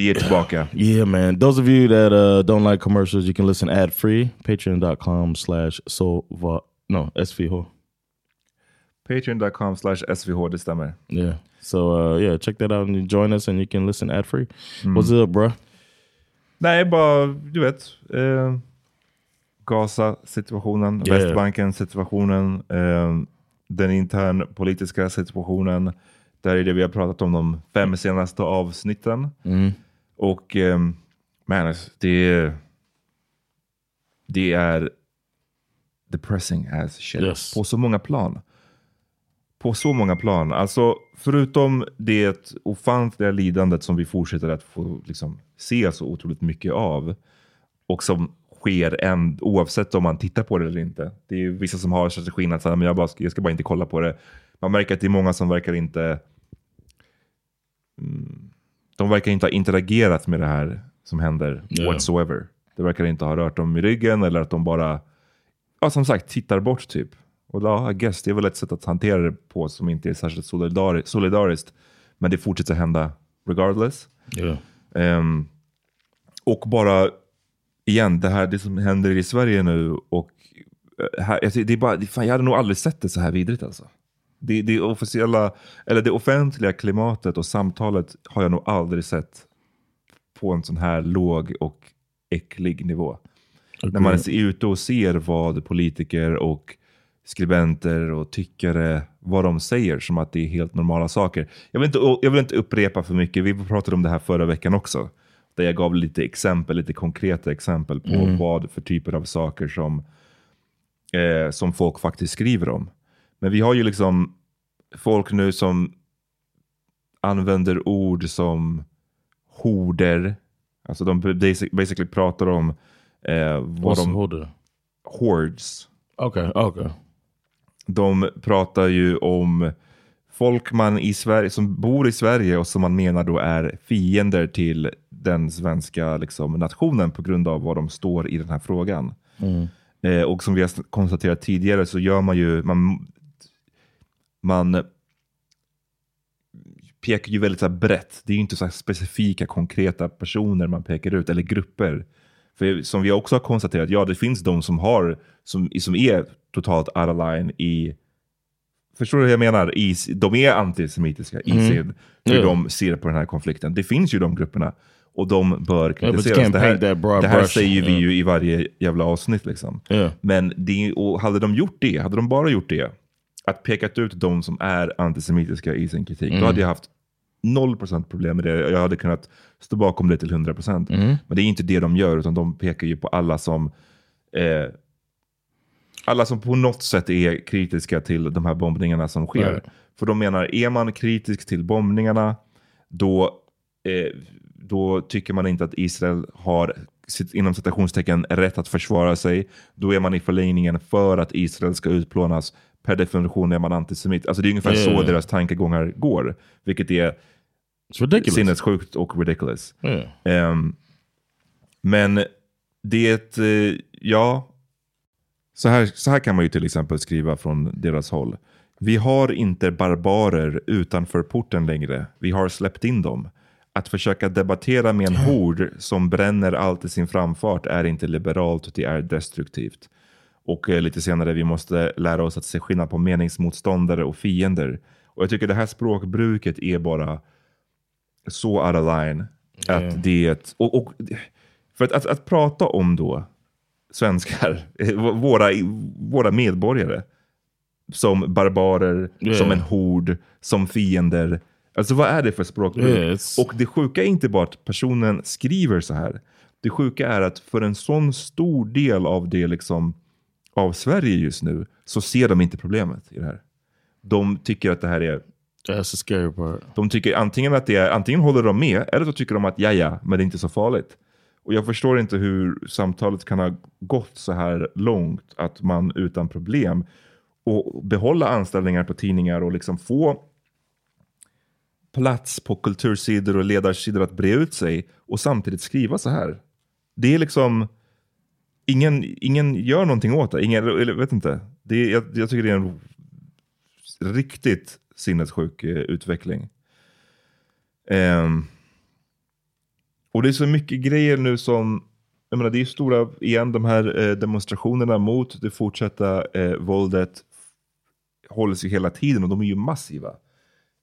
S1: Vi är tillbaka.
S2: Yeah, man. Those of you that uh, don't like commercials, you can listen ad free. Patreon.com slash sova. No, SVH.
S1: Patreon.com slash SVH, det stämmer.
S2: Yeah. So uh, yeah, check that out and join us and you can listen ad free. What's up, bro?
S1: Nej, bara, du vet. Eh, Gaza-situationen,
S2: Yeah.
S1: Västbanken-situationen, eh, den intern politiska situationen. Det här är det vi har pratat om de fem senaste avsnitten. Och eh, man, alltså, det, det är depressing as shit.
S2: Yes.
S1: På så många plan. På så många plan. Alltså förutom det ofantliga lidandet som vi fortsätter att få liksom, se så otroligt mycket av. Och som sker än, oavsett om man tittar på det eller inte. Det är vissa som har strategin att säga, men jag, bara, jag ska bara inte kolla på det. Man märker att det är många som verkar inte mm, de verkar inte ha interagerat med det här som händer
S2: Ja.
S1: whatsoever. Det verkar inte ha rört dem i ryggen eller att de bara, ja som sagt, tittar bort typ. Och ja, I guess, det är väl ett sätt att hantera det på som inte är särskilt solidari- solidariskt. Men det fortsätter hända regardless.
S2: Yeah.
S1: Ehm, och bara, igen, det här det som händer i Sverige nu och eh, här, det är bara, fan, jag hade nog aldrig sett det så här vidrigt alltså. Det, det officiella, eller det offentliga klimatet och samtalet har jag nog aldrig sett på en sån här låg och äcklig nivå. När man är ute och ser vad politiker och skribenter och tyckare vad de säger som att det är helt normala saker. Jag vill inte, jag vill inte upprepa för mycket, vi pratade om det här förra veckan också. Där jag gav lite exempel, lite konkreta exempel på
S2: Mm.
S1: vad för typer av saker som, eh, som folk faktiskt skriver om. Men vi har ju liksom folk nu som använder ord som horder. Alltså de basic, basically pratar om eh, vad de...
S2: horder?
S1: Hordes.
S2: Okej, okej.
S1: De pratar ju om folk man i Sverige, som bor i Sverige och som man menar då är fiender till den svenska liksom, nationen på grund av vad de står i den här frågan.
S2: Mm.
S1: Eh, och som vi har konstaterat tidigare så gör man ju, man, man pekar ju väldigt så brett. Det är ju inte så specifika konkreta personer man pekar ut eller grupper. För som vi också har konstaterat, ja det finns de som har, som, som är totalt out of line i Förstår du hur jag menar? I, de är antisemitiska i
S2: Mm.
S1: sin, hur
S2: Ja.
S1: de ser på den här konflikten. Det finns ju de grupperna och de bör kritiseras.
S2: can't
S1: det här, det här säger vi ju i varje jävla avsnitt. Liksom. Men det, hade de gjort det, hade de bara gjort det, att pekat ut de som är antisemitiska i sin kritik,
S2: Mm.
S1: då hade jag haft 0% problem med det. Jag hade kunnat stå bakom det till 100%.
S2: Mm.
S1: Men det är inte det de gör, utan de pekar ju på alla som eh, alla som på något sätt är kritiska till de här bombningarna som sker.
S2: Right.
S1: För de menar, är man kritisk till bombningarna, då, eh, då tycker man inte att Israel har sitt, inom citationstecken rätt att försvara sig. Då är man i förlängningen för att Israel ska utplånas. Per definition är man antisemit. Alltså det är ungefär
S2: Ja,
S1: så
S2: ja.
S1: deras tankegångar går. Vilket är sinnessjukt och ridiculous.
S2: Ja.
S1: Ehm, men det, eh, ja. Så här, så här kan man ju till exempel skriva från deras håll. Vi har inte barbarer utanför porten längre. Vi har släppt in dem. Att försöka debattera med en hord som bränner allt i sin framfart är inte liberalt, det är destruktivt. Och eh, lite senare, vi måste lära oss att se skillnad på meningsmotståndare och fiender. Och jag tycker det här språkbruket är bara så out of line. Att det, och, och, för att, att, att prata om då svenskar, (laughs) våra, våra medborgare, som barbarer,
S2: Yeah.
S1: som en hord, som fiender. Alltså vad är det för språkbruk?
S2: It's-
S1: Och det sjuka är inte bara att personen skriver så här. Det sjuka är att för en sån stor del av det liksom av Sverige just nu så ser de inte problemet i det här. De tycker att det här är
S2: That's the scary part.
S1: de tycker antingen att det är, antingen håller de med eller så tycker de att ja ja, men det är inte så farligt. Och jag förstår inte hur samtalet kan ha gått så här långt att man utan problem och behålla anställningar på tidningar och liksom få plats på kultursidor och ledarsidor att bre ut sig och samtidigt skriva så här. Det är liksom ingen, ingen gör någonting åt det. Ingen, eller, vet inte. Det är, jag, jag tycker det är en riktigt sinnessjuk eh, utveckling. Um, och det är så mycket grejer nu som, jag menar det är stora, igen de här eh, demonstrationerna mot det fortsatta eh, våldet hålls ju hela tiden och de är ju massiva.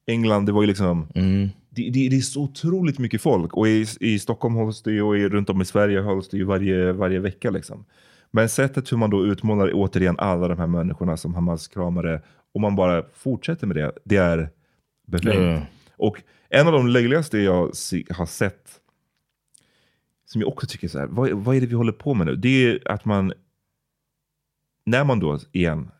S1: England, det var ju liksom, mm det, det, det är så otroligt mycket folk och i, i Stockholm hålls det ju och i, runt om i Sverige hålls det ju varje, varje vecka liksom. Men sättet hur man då utmålar återigen alla de här människorna som Hamas-kramare och man bara fortsätter med det, det är befängt.
S2: Ja.
S1: Och en av de löjligaste jag se, har sett, som jag också tycker så här, vad, vad är det vi håller på med nu? Det är att man, när man då igen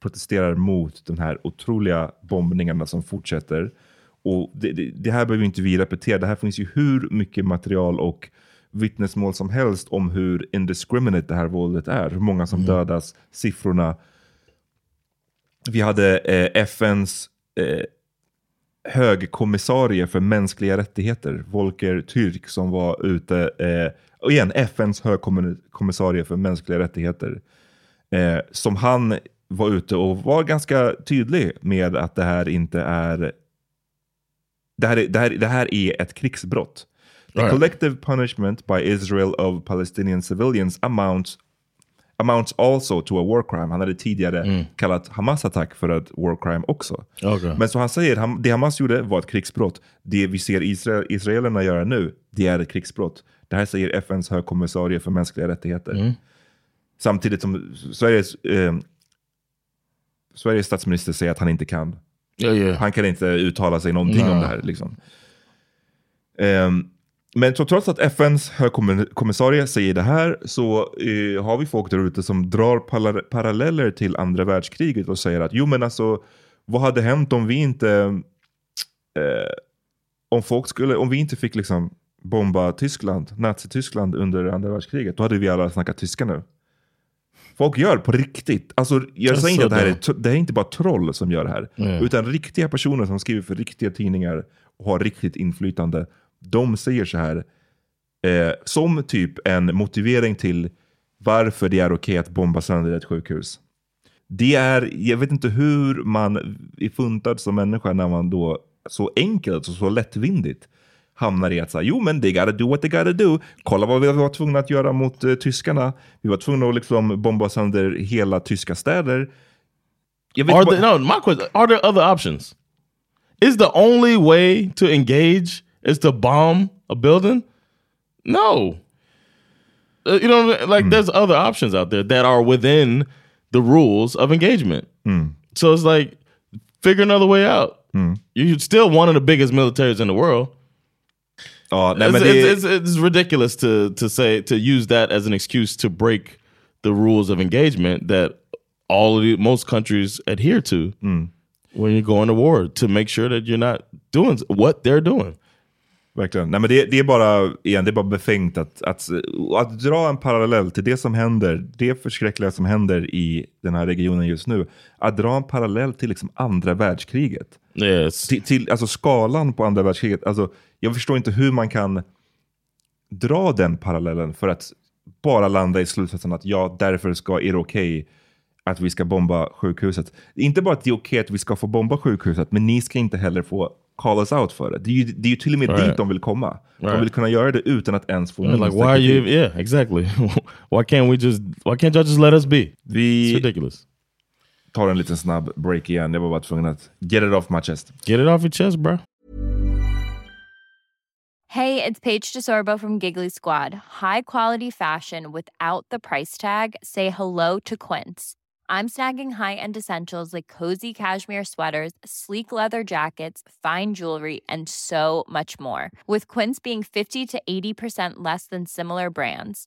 S1: protesterar mot de här otroliga bombningarna som fortsätter. Och det, det, det här behöver inte vi repetera, det här finns ju hur mycket material och vittnesmål som helst om hur indiscriminate det här våldet är. Hur många som dödas, siffrorna. Vi hade eh, FNs eh, högkommissarie för mänskliga rättigheter, Volker Türk, som var ute, eh, och igen FNs högkommissarie för mänskliga rättigheter, eh, som han var ute och var ganska tydlig med att det här inte är det här är, det här, det här är ett krigsbrott. The collective punishment by Israel of Palestinian civilians amounts amounts also to a war crime. Han hade tidigare kallat Hamas-attack för ett war crime också.
S2: Okay.
S1: Men så han säger, det Hamas gjorde var ett krigsbrott. Det vi ser Israel, israelerna göra nu, det är ett krigsbrott. Det här säger FNs högkommissarie för mänskliga rättigheter. Samtidigt som Sveriges eh, Sveriges statsminister säger att han inte kan.
S2: Ja, ja.
S1: Han kan inte uttala sig någonting
S2: Nej.
S1: om det här. Liksom. Ehm, men så trots att FNs högkommissarie säger det här så eh, har vi folk där ute som drar paralleller till andra världskriget och säger att jo men alltså vad hade hänt om vi inte eh, om folk skulle, om vi inte fick liksom bomba Tyskland, Nazityskland under andra världskriget, då hade vi alla snackat tyska nu. Folk gör på riktigt. Alltså, jag
S2: That's
S1: säger inte att det här är, det här är inte bara troll som gör det här.
S2: Yeah.
S1: Utan riktiga personer som skriver för riktiga tidningar och har riktigt inflytande. De säger så här. Eh, som typ en motivering till varför det är okej att bomba sönder ett sjukhus. Det är, jag vet inte hur man är funtad som människa när man då så enkelt och så lättvindigt hamnar i att säga, jo men they gotta do what they gotta do. Kolla vad vi var tvungna att göra mot eh, tyskarna. Vi var tvungna att liksom bomba sönder hela tyska städer. Jag vet
S2: Are
S1: bara-
S2: there, no, my question: Are there other options? Is the only way to engage is to bomb a building? No. Uh, you know, like there's other options out there that are within the rules of engagement. So it's like figure another way out. You're still one of the biggest militaries in the world.
S1: Ja, nej,
S2: it's,
S1: men det,
S2: it's, it's, it's ridiculous to to say to use that as an excuse to break the rules of engagement that all of the, most countries adhere to when you're going to war to make sure that you're not doing what they're doing.
S1: Verkligen. Nej, men det, det är bara, igen, det är bara befängt att, att, att dra en parallell till det som händer, det förskräckliga som händer i den här regionen just nu. Att dra en parallell till liksom andra världskriget.
S2: Yes.
S1: Till, till alltså skalan på andra världskriget. Alltså, jag förstår inte hur man kan dra den parallellen för att bara landa i slutsatsen att ja, därför ska, är det okej att vi ska bomba sjukhuset. Inte bara att det är okej att vi ska få bomba sjukhuset, men ni ska inte heller få call us out för det. Det är ju, det är ju till och med
S2: Right.
S1: dit de vill komma. De
S2: Right.
S1: vill kunna göra det utan att ens få
S2: Yeah, like why you? Yeah, exactly. (laughs) why can't we just? Why can't y'all just let us be? It's
S1: Vi
S2: ridiculous.
S1: Tar en liten snabb break igen. Jag var bara tvungen att get it off my chest.
S2: Get it off your chest, bro.
S7: Hey, it's Paige DeSorbo from Giggly Squad. High quality fashion without the price tag. Say hello to Quince. I'm snagging high-end essentials like cozy cashmere sweaters, sleek leather jackets, fine jewelry, and so much more. With Quince being 50 to 80% less than similar brands.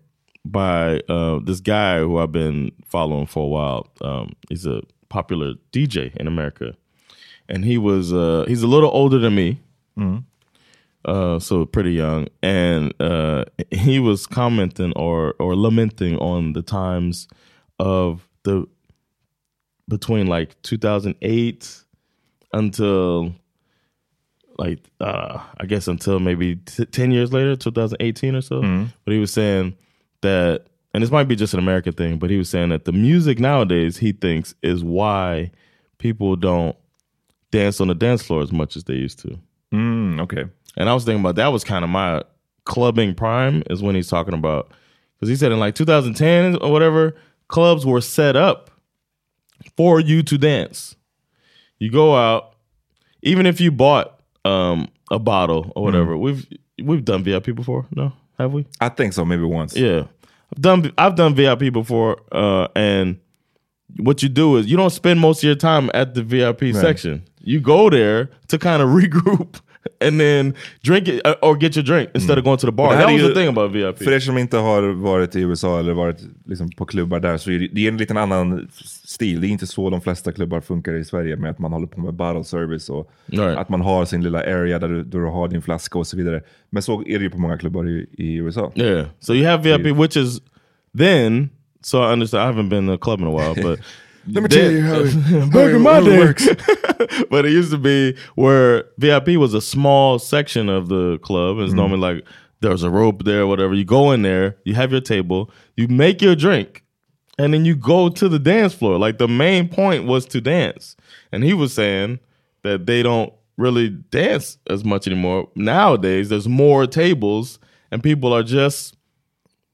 S2: By uh, this guy who I've been following for a while. Um, he's a popular DJ in America, and he was uh, he's a little older than me,
S1: Mhm.
S2: uh, so pretty young. And uh, he was commenting or or lamenting on the times of the between like 2008 until like uh I guess until maybe t- 10 years later 2018 or so
S1: Mhm.
S2: but he was saying that and this might be just an American thing but he was saying that the music nowadays he thinks is why people don't dance on the dance floor as much as they used to
S1: Mm, okay.
S2: and I was thinking about that was kind of my clubbing prime is when he's talking about because he said in like 2010 or whatever, clubs were set up for you to dance. You go out, even if you bought um, a bottle or whatever. We've we've done VIP before, no? Have we?
S1: I think so, maybe once.
S2: Yeah, I've done I've done VIP before, uh, and what you do is you don't spend most of your time at the VIP section. You go there to kind of (laughs) regroup (laughs) and then drink it uh, or get your drink instead of going to the bar. That was
S1: ju-
S2: the thing about VIP.
S1: För er som inte har varit i USA eller varit liksom på klubbar där så är det, det är en liten annan stil. Det är inte så de flesta klubbar funkar i Sverige med att man håller på med bottle service och
S2: Right.
S1: att man har sin lilla area där du, där du har din flaska och så vidare. Men så är det ju på många klubbar i, i USA.
S2: Yeah. So you have VIP, which is then. So I understand. I haven't been to a club in a while, but (laughs)
S1: Let me tell you how it- (laughs)
S2: back in my day.
S1: works. (laughs)
S2: but it used to be where VIP was a small section of the club. It's
S1: Mm.
S2: normally like there's a rope there, whatever. You go in there, you have your table, you make your drink, and then you go to the dance floor. Like the main point was to dance. And he was saying that they don't really dance as much anymore. Nowadays, there's more tables, and people are just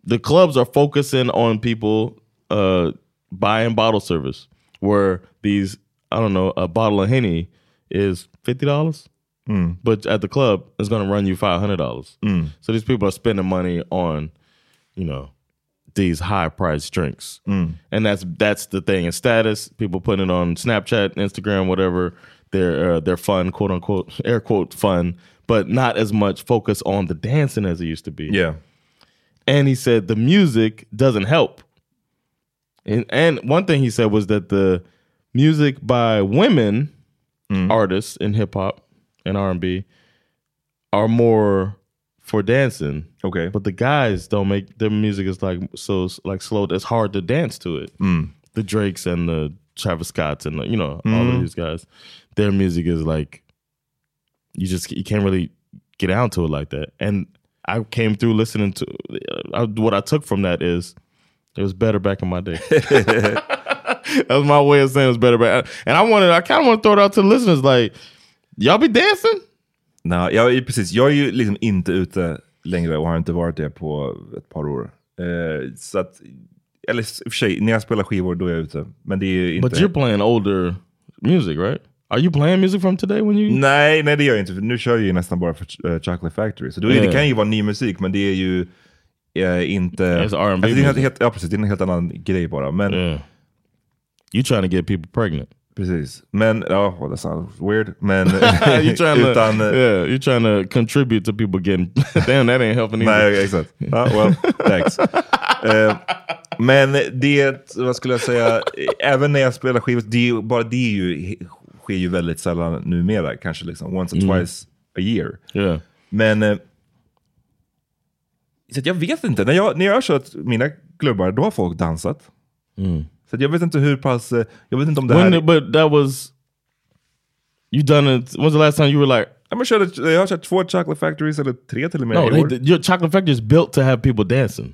S2: the clubs are focusing on people uh buying bottle service where these I don't know a bottle of henny is fifty dollars,
S1: Mm.
S2: but at the club it's going to run you five hundred dollars.
S1: Mm.
S2: So these people are spending money on, you know, these high priced drinks,
S1: Mm.
S2: and that's that's the thing. And status people putting it on Snapchat, Instagram, whatever. They're uh, they're fun, quote unquote, (laughs) air quote fun, but not as much focus on the dancing as it used to be.
S1: Yeah.
S2: And he said the music doesn't help. And and one thing he said was that the music by women artists in hip hop and R and B are more for dancing.
S1: Okay.
S2: But the guys don't make their music is like so like slow. It's hard to dance to it.
S1: Mm.
S2: The Drakes and the Travis Scotts and the, you know all
S1: Mm.
S2: of these guys, their music is like you just you can't really get down to it like that. And I came through listening to uh, I, what I took from that is it was better back in my day. (laughs) that was my way of saying it was better back. And I wanted I kind of want to throw it out to the listeners like y'all be dancing.
S1: Nej, jag, precis. Jag är ju liksom inte ute längre och har inte varit det på ett par år. Eh, så att, eller i och för sig, när jag spelar skivor då är jag ute. Men det är ju inte...
S2: But you're playing older music, right? Are you playing music from today when you?
S1: Nej, nej det gör jag inte. För nu kör jag ju nästan bara för eh, Chocolate Factory. Så då är, det
S2: Yeah.
S1: kan ju vara ny musik, men det är ju eh, inte...
S2: It's R&B
S1: Alltså, det är en helt, ja, precis. Det är en helt annan grej bara. Men,
S2: Yeah. You trying to get people pregnant.
S1: Precis. Men, ja, well, that sounds weird. Men (laughs)
S2: you trying to,
S1: utan... eh,
S2: yeah, you're trying to contribute to people getting. (laughs) Damn, that ain't helping either.
S1: Nej, exakt. Ja, well, thanks. Eh, men det, vad skulle jag säga, även när jag spelar skivor, det bara det ju, sker ju väldigt sällan numera. Kanske liksom once or
S2: Mm.
S1: twice a year.
S2: Yeah.
S1: Men eh, så jag vet inte, när jag, när jag har kört mina klubbar, då har folk dansat. Så att jag vet inte hur pass, eh, jag vet inte om det
S2: When
S1: här...
S2: but that was you done it. When's the last time you were like?
S1: Jag har kört, jag har kört två Chocolate Factories, eller tre till och med
S2: No, they, your chocolate factory is built to have people dancing.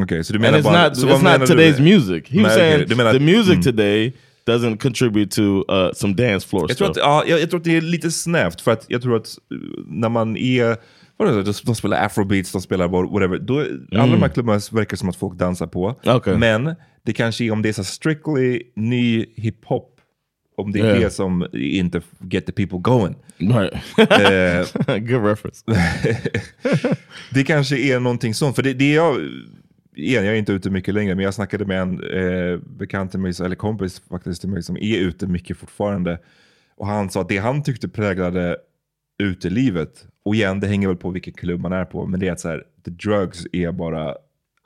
S1: Okej, så du
S2: And
S1: menar
S2: it's
S1: bara...
S2: not.
S1: så vad
S2: It's not
S1: du?
S2: today's music. He was saying
S1: du menar-
S2: the music
S1: mm.
S2: today doesn't contribute to uh, some dance floor
S1: Jag tror,
S2: stuff.
S1: att, ja, jag, jag tror att det är lite snävt, för att jag tror att uh, när man är... Vad är det, de, de spelar afrobeats, de spelar whatever. Då, Alla de här klubbarna verkar som att folk dansar på.
S2: Okej.
S1: Men det kanske är om det är så strictly ny hiphop, om det är
S2: Yeah.
S1: det som inte get the people going.
S2: Right.
S1: Eh, (laughs)
S2: Good reference. (laughs)
S1: det kanske är någonting sånt. För det, det är jag, igen, jag är inte ute mycket längre, men jag snackade med en eh, bekant till mig, eller kompis faktiskt till mig, som är ute mycket fortfarande. Och han sa att det han tyckte präglade utelivet, och igen, det hänger väl på vilken klubb man är på, men det är att så här, the drugs är bara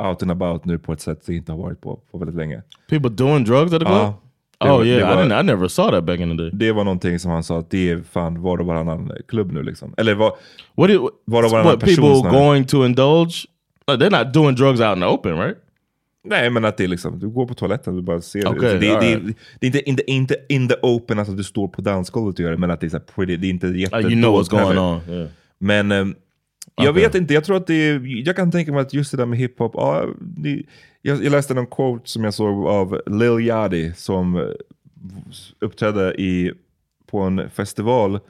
S1: out and about nu på ett sätt det inte har varit på, på väldigt länge.
S2: People doing drugs at the club?
S1: Ja. Det
S2: oh
S1: var-
S2: yeah,
S1: det var-
S2: I didn't. I never saw that back in the day.
S1: Det var någonting som han sa att det är fan var och varannan klubb nu liksom. Eller var,
S2: What did
S1: var och varannan
S2: what
S1: person
S2: people
S1: snarare.
S2: going to indulge? Uh, they're not doing drugs out in the open, right?
S1: Nej, men att det är liksom, du går på toaletten och du bara ser
S2: Okej,
S1: det. Det, det,
S2: alright.
S1: det är inte, inte, inte in the open, alltså du står på dansgolvet och gör det, men att det är så pretty, det är inte jätte...
S2: Uh, you know what's going on. Yeah.
S1: Men ehm, jag
S2: Okej.
S1: vet inte, jag tror att det är, jag kan tänka mig att just det där med hiphop, det, jag, jag läste någon quote som jag såg av Lil Yachty som eh, uppträdde i, på en festival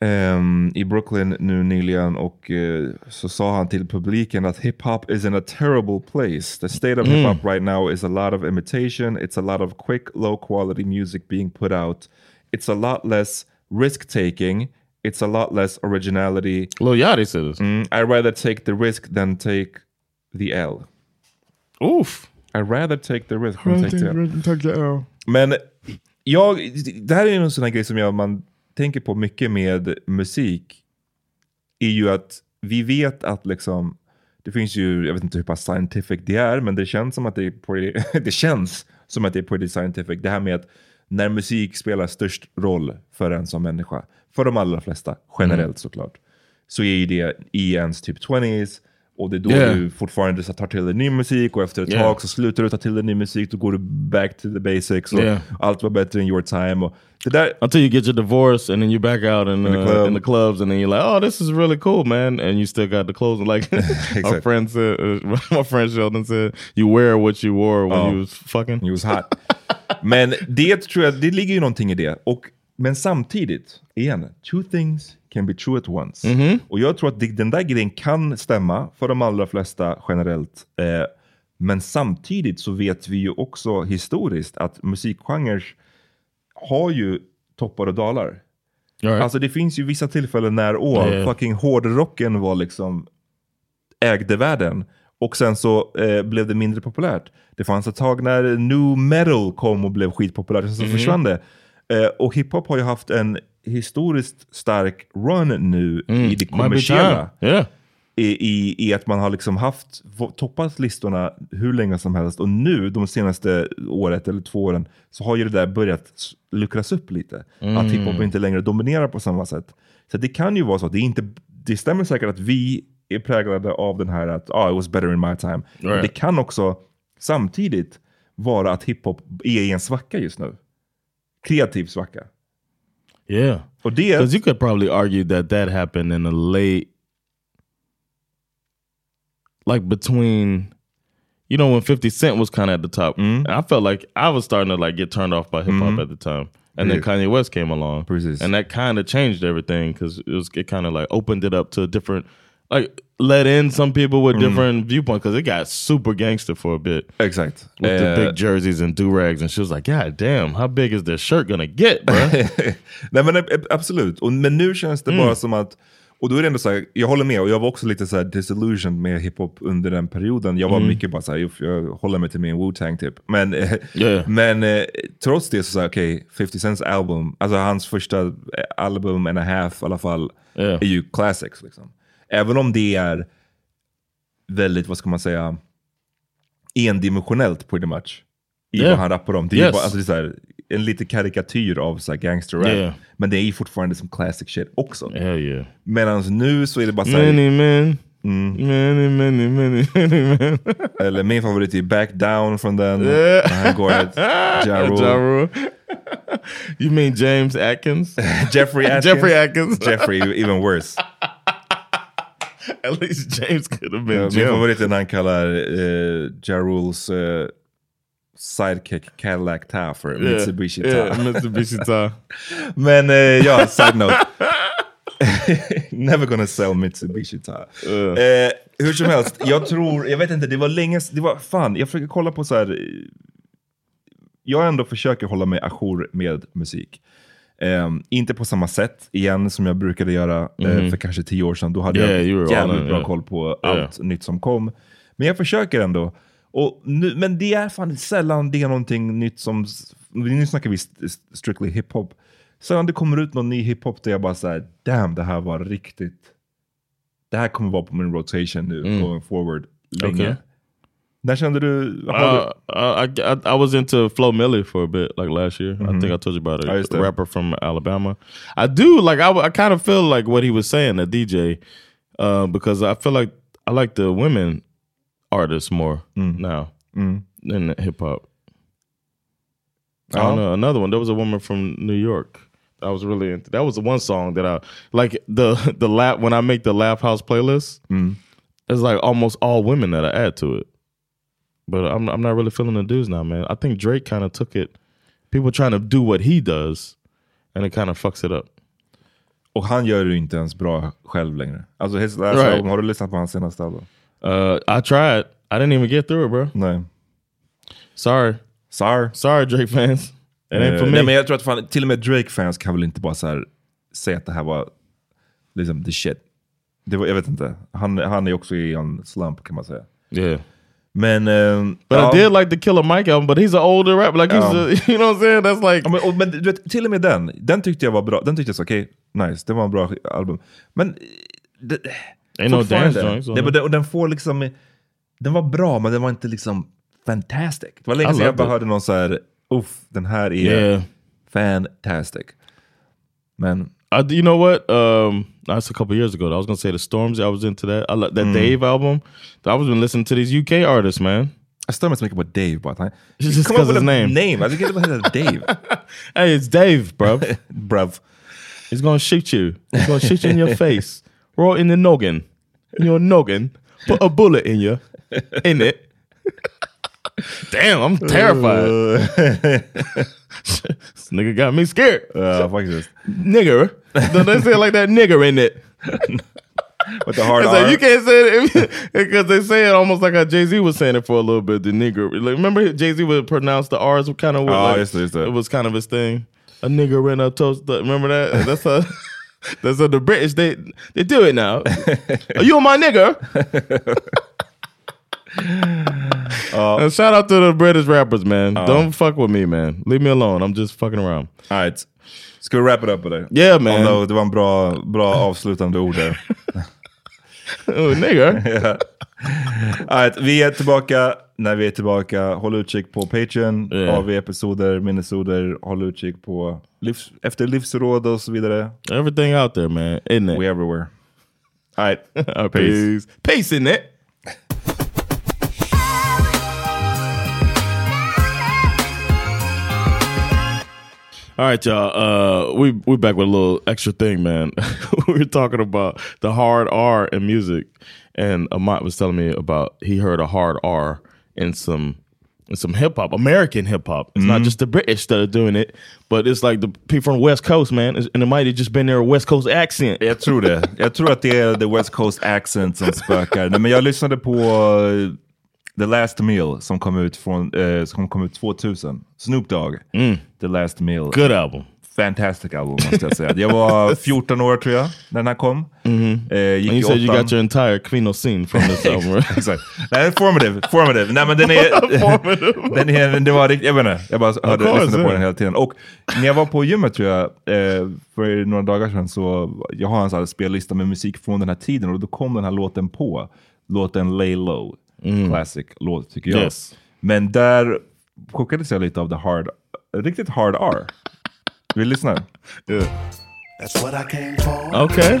S1: ehm, i Brooklyn nu nyligen och eh, så sa han till publiken att hip-hop is in a terrible place. The state of
S2: Mm.
S1: hip-hop right now is a lot of imitation. It's a lot of quick, low quality music being put out. It's a lot less risk taking. It's a lot less originality.
S2: Lil Yachty said this.
S1: Mm, I'd rather take the risk than take the L.
S2: Oof.
S1: I'd rather take the risk than take the L. Men jag, det här är en sån här grej som jag, man tänker på mycket med musik. Är ju att vi vet att liksom, det finns ju, jag vet inte hur pass scientific det är, men det känns som att det är pretty, (laughs) det känns som att det är pretty scientific. Det här med att när musik spelar störst roll för en som människa, för de allra flesta, generellt
S2: Mm.
S1: såklart, så är ju det i ens typ 20s, och det är då
S2: Yeah.
S1: du fortfarande så tar till dig ny musik och efter ett
S2: Yeah.
S1: tag så slutar du ta till dig ny musik, då går du back to the basics och
S2: Yeah.
S1: allt var bättre in your time. Och det där,
S2: Until you get your divorce and then you back out in,
S1: In the
S2: uh,
S1: club.
S2: in the clubs and then you're like, oh, this is really cool, man. And you still got the clothes. Like (laughs) my
S1: Exactly.
S2: friend said, uh, (laughs) my friend Sheldon said, you wear what you wore when
S1: Oh.
S2: you was fucking.
S1: He was hot. (laughs) Men det tror jag, det ligger ju någonting i det. Och, men samtidigt, igen, two things can be true at once.
S2: Mhm.
S1: Och jag tror att det, den där grejen kan stämma för de allra flesta generellt. Eh, men samtidigt så vet vi ju också historiskt att musikgenrer har ju toppar och dalar.
S2: Right.
S1: Alltså det finns ju vissa tillfällen när åh,
S2: ja.
S1: fucking hårdrocken var liksom ägde världen. Och sen så eh, blev det mindre populärt. Det fanns ett tag när new metal kom och blev skitpopulärt, sen så
S2: Mhm.
S1: försvann det. Eh, och hiphop har ju haft en historiskt stark run nu
S2: Mm,
S1: i det kommersiella.
S2: Yeah.
S1: I, i, I att man har liksom haft, toppat listorna hur länge som helst. Och nu, de senaste året eller två åren, så har ju det där börjat luckras upp lite.
S2: Mm.
S1: Att hiphop inte längre dominerar på samma sätt. Så det kan ju vara så, det, är inte, det stämmer säkert att vi är präglade av den här att ah, it was better in my time.
S2: Right.
S1: det kan också samtidigt vara att hiphop är i en svacka just nu. Kreativ svacka.
S2: Yeah.
S1: Och det...
S2: Because you could probably argue that that happened in a late, like between, you know, when 50 Cent was kind of at the top.
S1: Mm.
S2: I felt like I was starting to like get turned off by hip hop
S1: Mhm.
S2: at the time. And then Kanye West came along.
S1: Precis.
S2: And that kind of changed everything because it was it kind of like opened it up to a different, like let in some people with
S1: Mm.
S2: different viewpoints because it got super gangster for a bit.
S1: Exakt.
S2: With the
S1: Eh,
S2: big jerseys and do rags, and she was like, "God damn, how big is this shirt gonna get, bro?" (laughs)
S1: Nej men eh, absolut, och, men nu känns det
S2: Mm.
S1: bara som att, och då är det ändå så här, jag håller med och jag var också lite så här disillusioned med hiphop under den perioden. Jag var
S2: Mm.
S1: mycket bara så här, "Uff, jag håller mig till min Wu-Tang typ. Men,
S2: Yeah.
S1: men eh, trots det så sa okej, 50 Cents album, alltså hans första eh, album and a half i alla fall,
S2: Yeah.
S1: är ju classics liksom. Även om det är väldigt, vad ska man säga, endimensionellt pretty much. I
S2: Yeah.
S1: vad han rappar om. Det är,
S2: Yes.
S1: bara, alltså det är så här, en liten karikatyr av så här gangster rap.
S2: Yeah.
S1: Men det är ju fortfarande som classic shit också.
S2: Hell yeah.
S1: Medan nu så är det bara så här,
S2: Many men,
S1: Mm.
S2: many, many, many, many men.
S1: eller min favorit är Back Down från den.
S2: Yeah.
S1: Han går ett Ja
S2: you mean James Atkins? (laughs) (laughs)
S1: Jeffrey Atkins.
S2: Jeffrey Atkins.
S1: Jeffrey, even worse. (laughs)
S2: At least James could have been
S1: Ja, min
S2: Jim.
S1: favorit är när han kallar uh, Ja Rules eh, sidekick Cadillac Ta för
S2: Yeah,
S1: Mitsubishi Ta.
S2: yeah, Mitsubishi Ta.
S1: Men eh, ja, side note. (laughs) Never gonna sell Mitsubishi Ta. Eh, hur som helst, jag tror, jag vet inte, det var länge, det var fan, jag försöker kolla på så här. eh, Jag ändå försöker hålla mig ajour med musik. Ehm, inte på samma sätt igen som jag brukade göra eh,
S2: Mhm.
S1: för kanske tio år sedan. Då hade
S2: Yeah,
S1: jag jävligt bra
S2: yeah.
S1: koll på
S2: Yeah.
S1: allt nytt som kom. Men jag försöker ändå. Och nu, men det är fan sällan det är någonting nytt som, nu snackar vi st- st- strictly hiphop. Sällan det kommer ut någon ny hiphop där jag bara säger damn det här var riktigt, det här kommer vara på min rotation nu
S2: Mm.
S1: going forward länge.
S2: Okay.
S1: När kände du,
S2: Uh, uh, I, I I was into Flo Milli for a bit, like last year. I
S1: Mhm.
S2: think I told you about it. Rapper from Alabama. I do like. I, I kind of feel like what he was saying, a DJ, uh, because I feel like I like the women artists more now
S1: Mm.
S2: than hip hop. I don't know. Another one. There was a woman from New York. I was really into. That was the one song that I like. The (laughs) the lap when I make the Laugh House playlist.
S1: Mm.
S2: It's like almost all women that I add to it. But I'm I'm not really feeling the dudes now, man. I think Drake kind of took it. People trying to do what he does, and it kind of fucks it up.
S1: Och han gör det ju inte ens bra själv längre. Alltså his last
S2: Right.
S1: album, har du lyssnat på hans senaste album?
S2: Uh, I tried. I didn't even get through it, bro.
S1: Nej.
S2: Sorry.
S1: Sorry.
S2: Sorry, Drake fans. (laughs) It ain't
S1: Eh,
S2: for me.
S1: Nej, men jag tror att fan, till och med Drake-fans kan väl inte bara så här, säga att det här var liksom the shit. Det var, jag vet inte. Han, han är också i en slump kan man säga.
S2: Yeah.
S1: Men... ehm,
S2: But
S1: ja.
S2: I did like the Killer Mike album, but he's an older rapper. Like he's,
S1: Ja.
S2: a, (laughs) you know what I'm saying? That's like...
S1: Men, och, men du vet, till och med den, den tyckte jag var bra. Den tyckte jag så okej, nice, det var en bra album. Men... Det,
S2: Ain't no dance joints
S1: den, och den får liksom... Den var bra, men den var inte liksom fantastic. Det var länge sedan jag bara
S2: it.
S1: hörde någon så här, uff, den här är
S2: Yeah.
S1: fantastic. Men...
S2: I, you know what? Um, that's a couple years ago. I was gonna say the Storms. I was into that. I like that
S1: Mm.
S2: Dave album. I was been listening to these UK artists, man.
S1: I stör mig make mycket with Dave bara. att han-
S2: Just
S1: Come up
S2: 'cause
S1: with
S2: his name.
S1: name. I think it was Dave. (laughs)
S2: Hey, it's Dave, bruv. (laughs)
S1: bruv.
S2: He's gonna shoot you. He's gonna shoot you in your (laughs) face, right in the noggin, in your noggin. Put a bullet in you, in it. Damn, I'm terrified. (laughs) this nigga got me scared.
S1: Uh, ja, faktiskt.
S2: Nigger. Don't they say it like that? Nigger in it.
S1: With the hard
S2: It's like, you can't say it because they say it almost like how Jay Z was saying it for a little bit. The nigger. Like, remember Jay Z would pronounce the R's kind of.
S1: Oh,
S2: like,
S1: det, just.
S2: It was kind of his thing. A nigger in a toast. Remember that? That's a. (laughs) That's how the British they they do it now. (laughs) Are you my nigger? (laughs) And shout out to the British rappers, man. Don't fuck with me, man. Leave me alone. I'm just fucking around.
S1: All right. Ska vi wrap it up på det?
S2: Yeah, man.
S1: Oh, no, det var en bra, bra avslutande ord där. (laughs)
S2: oh, nigger. (laughs)
S1: All right, vi är tillbaka när vi är tillbaka. Håll utkik på Patreon,
S2: Yeah.
S1: AV-episoder, minnesoder. Håll utkik på livs, efter livsråd och så vidare.
S2: Everything out there, man. Isn't it?
S1: We everywhere. All right.
S2: Peace. Peace in it. All right, y'all. Uh, we we're back with a little extra thing, man. (laughs) we were talking about the hard R in music, and Amat was telling me about he heard a hard R in some in some hip hop, American hip hop. It's not just the British that are doing it, but it's like the people from the West Coast, man. And it might have just been their West Coast accent.
S1: Jag tror det. Jag tror att det är the West Coast accent som spökar. Nej, men jag lyssnade på eh, The Last Meal som kom ut, från, eh, som kom ut 2000. Snoop Dogg. The Last Meal.
S2: Mm. Good album.
S1: Fantastic album måste jag säga. Jag var (laughs) 14 år tror jag när den här kom. Eh, gick.
S2: And you said you got your entire scene from this (laughs) album? (laughs)
S1: Exakt. Nej, formative. formative. Nej, men den är... den är det var riktigt, jag vet inte, jag bara hörde, lyssnade på den hela tiden. Och när jag var på gymmet tror jag, eh, för några dagar sedan, så jag har en sån spellista med musik från den här tiden och då kom den här låten på. Låten Lay Low. Classic låt tycker jag.
S2: Yes.
S1: Men där chockades jag lite av the hard, riktigt hard R. Vill lyssna?
S2: Yeah.
S3: That's what I came for.
S2: Okay.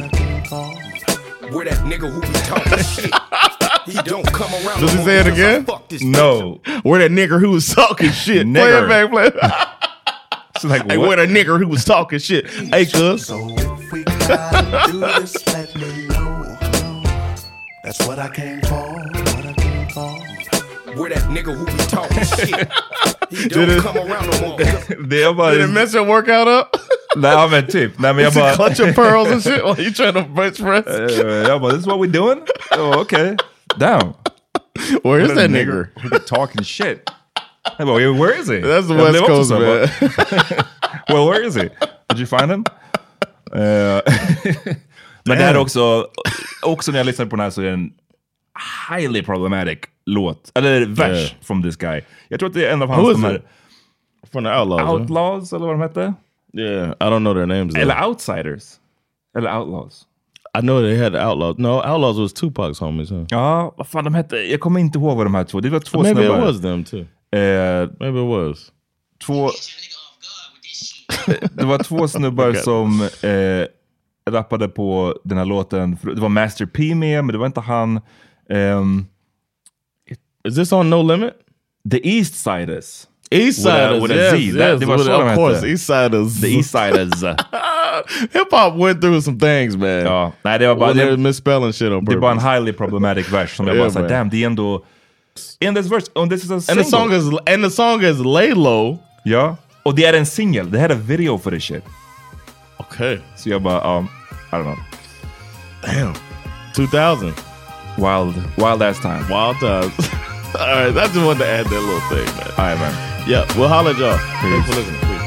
S8: We're that nigga who be talking (laughs) shit. He don't come around.
S2: Does he say it again?
S1: No.
S2: Where that nigger who was talking (laughs) shit. Play
S1: Nigger.
S2: it back, play it.
S1: It's (laughs) like,
S2: Hey,
S1: what?
S2: where that nigger who was talking shit. Hey, cuz.
S3: So if we gotta do this, let me know. That's what I came for.
S8: We're that nigga who be talking (laughs) shit. He
S2: Did
S8: don't
S2: it-
S8: come around no more. 'cause (laughs)
S1: Det är bara...
S2: Did it mess your workout up?
S1: Nej, ja, men typ. Nej, men jag
S2: Is it
S1: bara...
S2: clutching pearls and shit while you trying to bench press?
S1: Uh, jag bara, this is what we doing? Oh, okay. Damn.
S2: Where is that nigger?
S1: Who be talking shit? Jag bara, where is he?
S2: That's the
S1: Jag
S2: West
S1: blev också
S2: Coast,
S1: så,
S2: man.
S1: bara, (laughs) well, where is he? Did you find him? Eh, men det här är också, också när jag lyssnar på den här så är det en highly problematic låt. Eller vers
S2: Yeah.
S1: from this guy. Jag tror att det är en av
S2: Who
S1: hans?
S2: From the Outlaws.
S1: Outlaws, eller vad de hette?
S2: Yeah, I don't know their names. though.
S1: Eller Outsiders. Eller Outlaws.
S2: I know they had Outlaws. No, Outlaws was Tupac's homies, huh?
S1: Ja, vad fan de hette? Jag kommer inte ihåg vad de här två. Det var två
S2: Maybe it
S1: snubbar.
S2: was them too.
S1: Eh,
S2: Maybe it was.
S1: två... (laughs) det var två snubbar
S2: Okay.
S1: som eh, rappade på den här låten. Det var Master P med, men det var inte han. Ehm,
S2: Is this on No Limit?
S1: The East Siders.
S2: East
S1: With a-
S2: Siders,
S1: with a
S2: yes,
S1: Z. That- det var
S2: with- of course. East Siders.
S1: The East Siders. (laughs)
S2: Hip hop went through some things, man.
S1: ja, nej, det var bara... Det,
S2: misspelling shit on
S1: det
S2: purpose.
S1: var en highly problematic vers som jag
S2: Yeah,
S1: bara såhär, damn, det är ändå... In this verse, and this is a
S2: and the song is and the song is lay low.
S1: Ja, och det är en singel. Det här är video för det shit.
S2: Okay.
S1: Så jag bara, ja. I don't know.
S2: Damn. 2000.
S1: Wild, wild ass time.
S2: Wild times. (laughs) All right, I just wanted to add that little thing, man.
S1: All right, man.
S2: Yeah, we'll holler at y'all. Thanks for listening. Peace.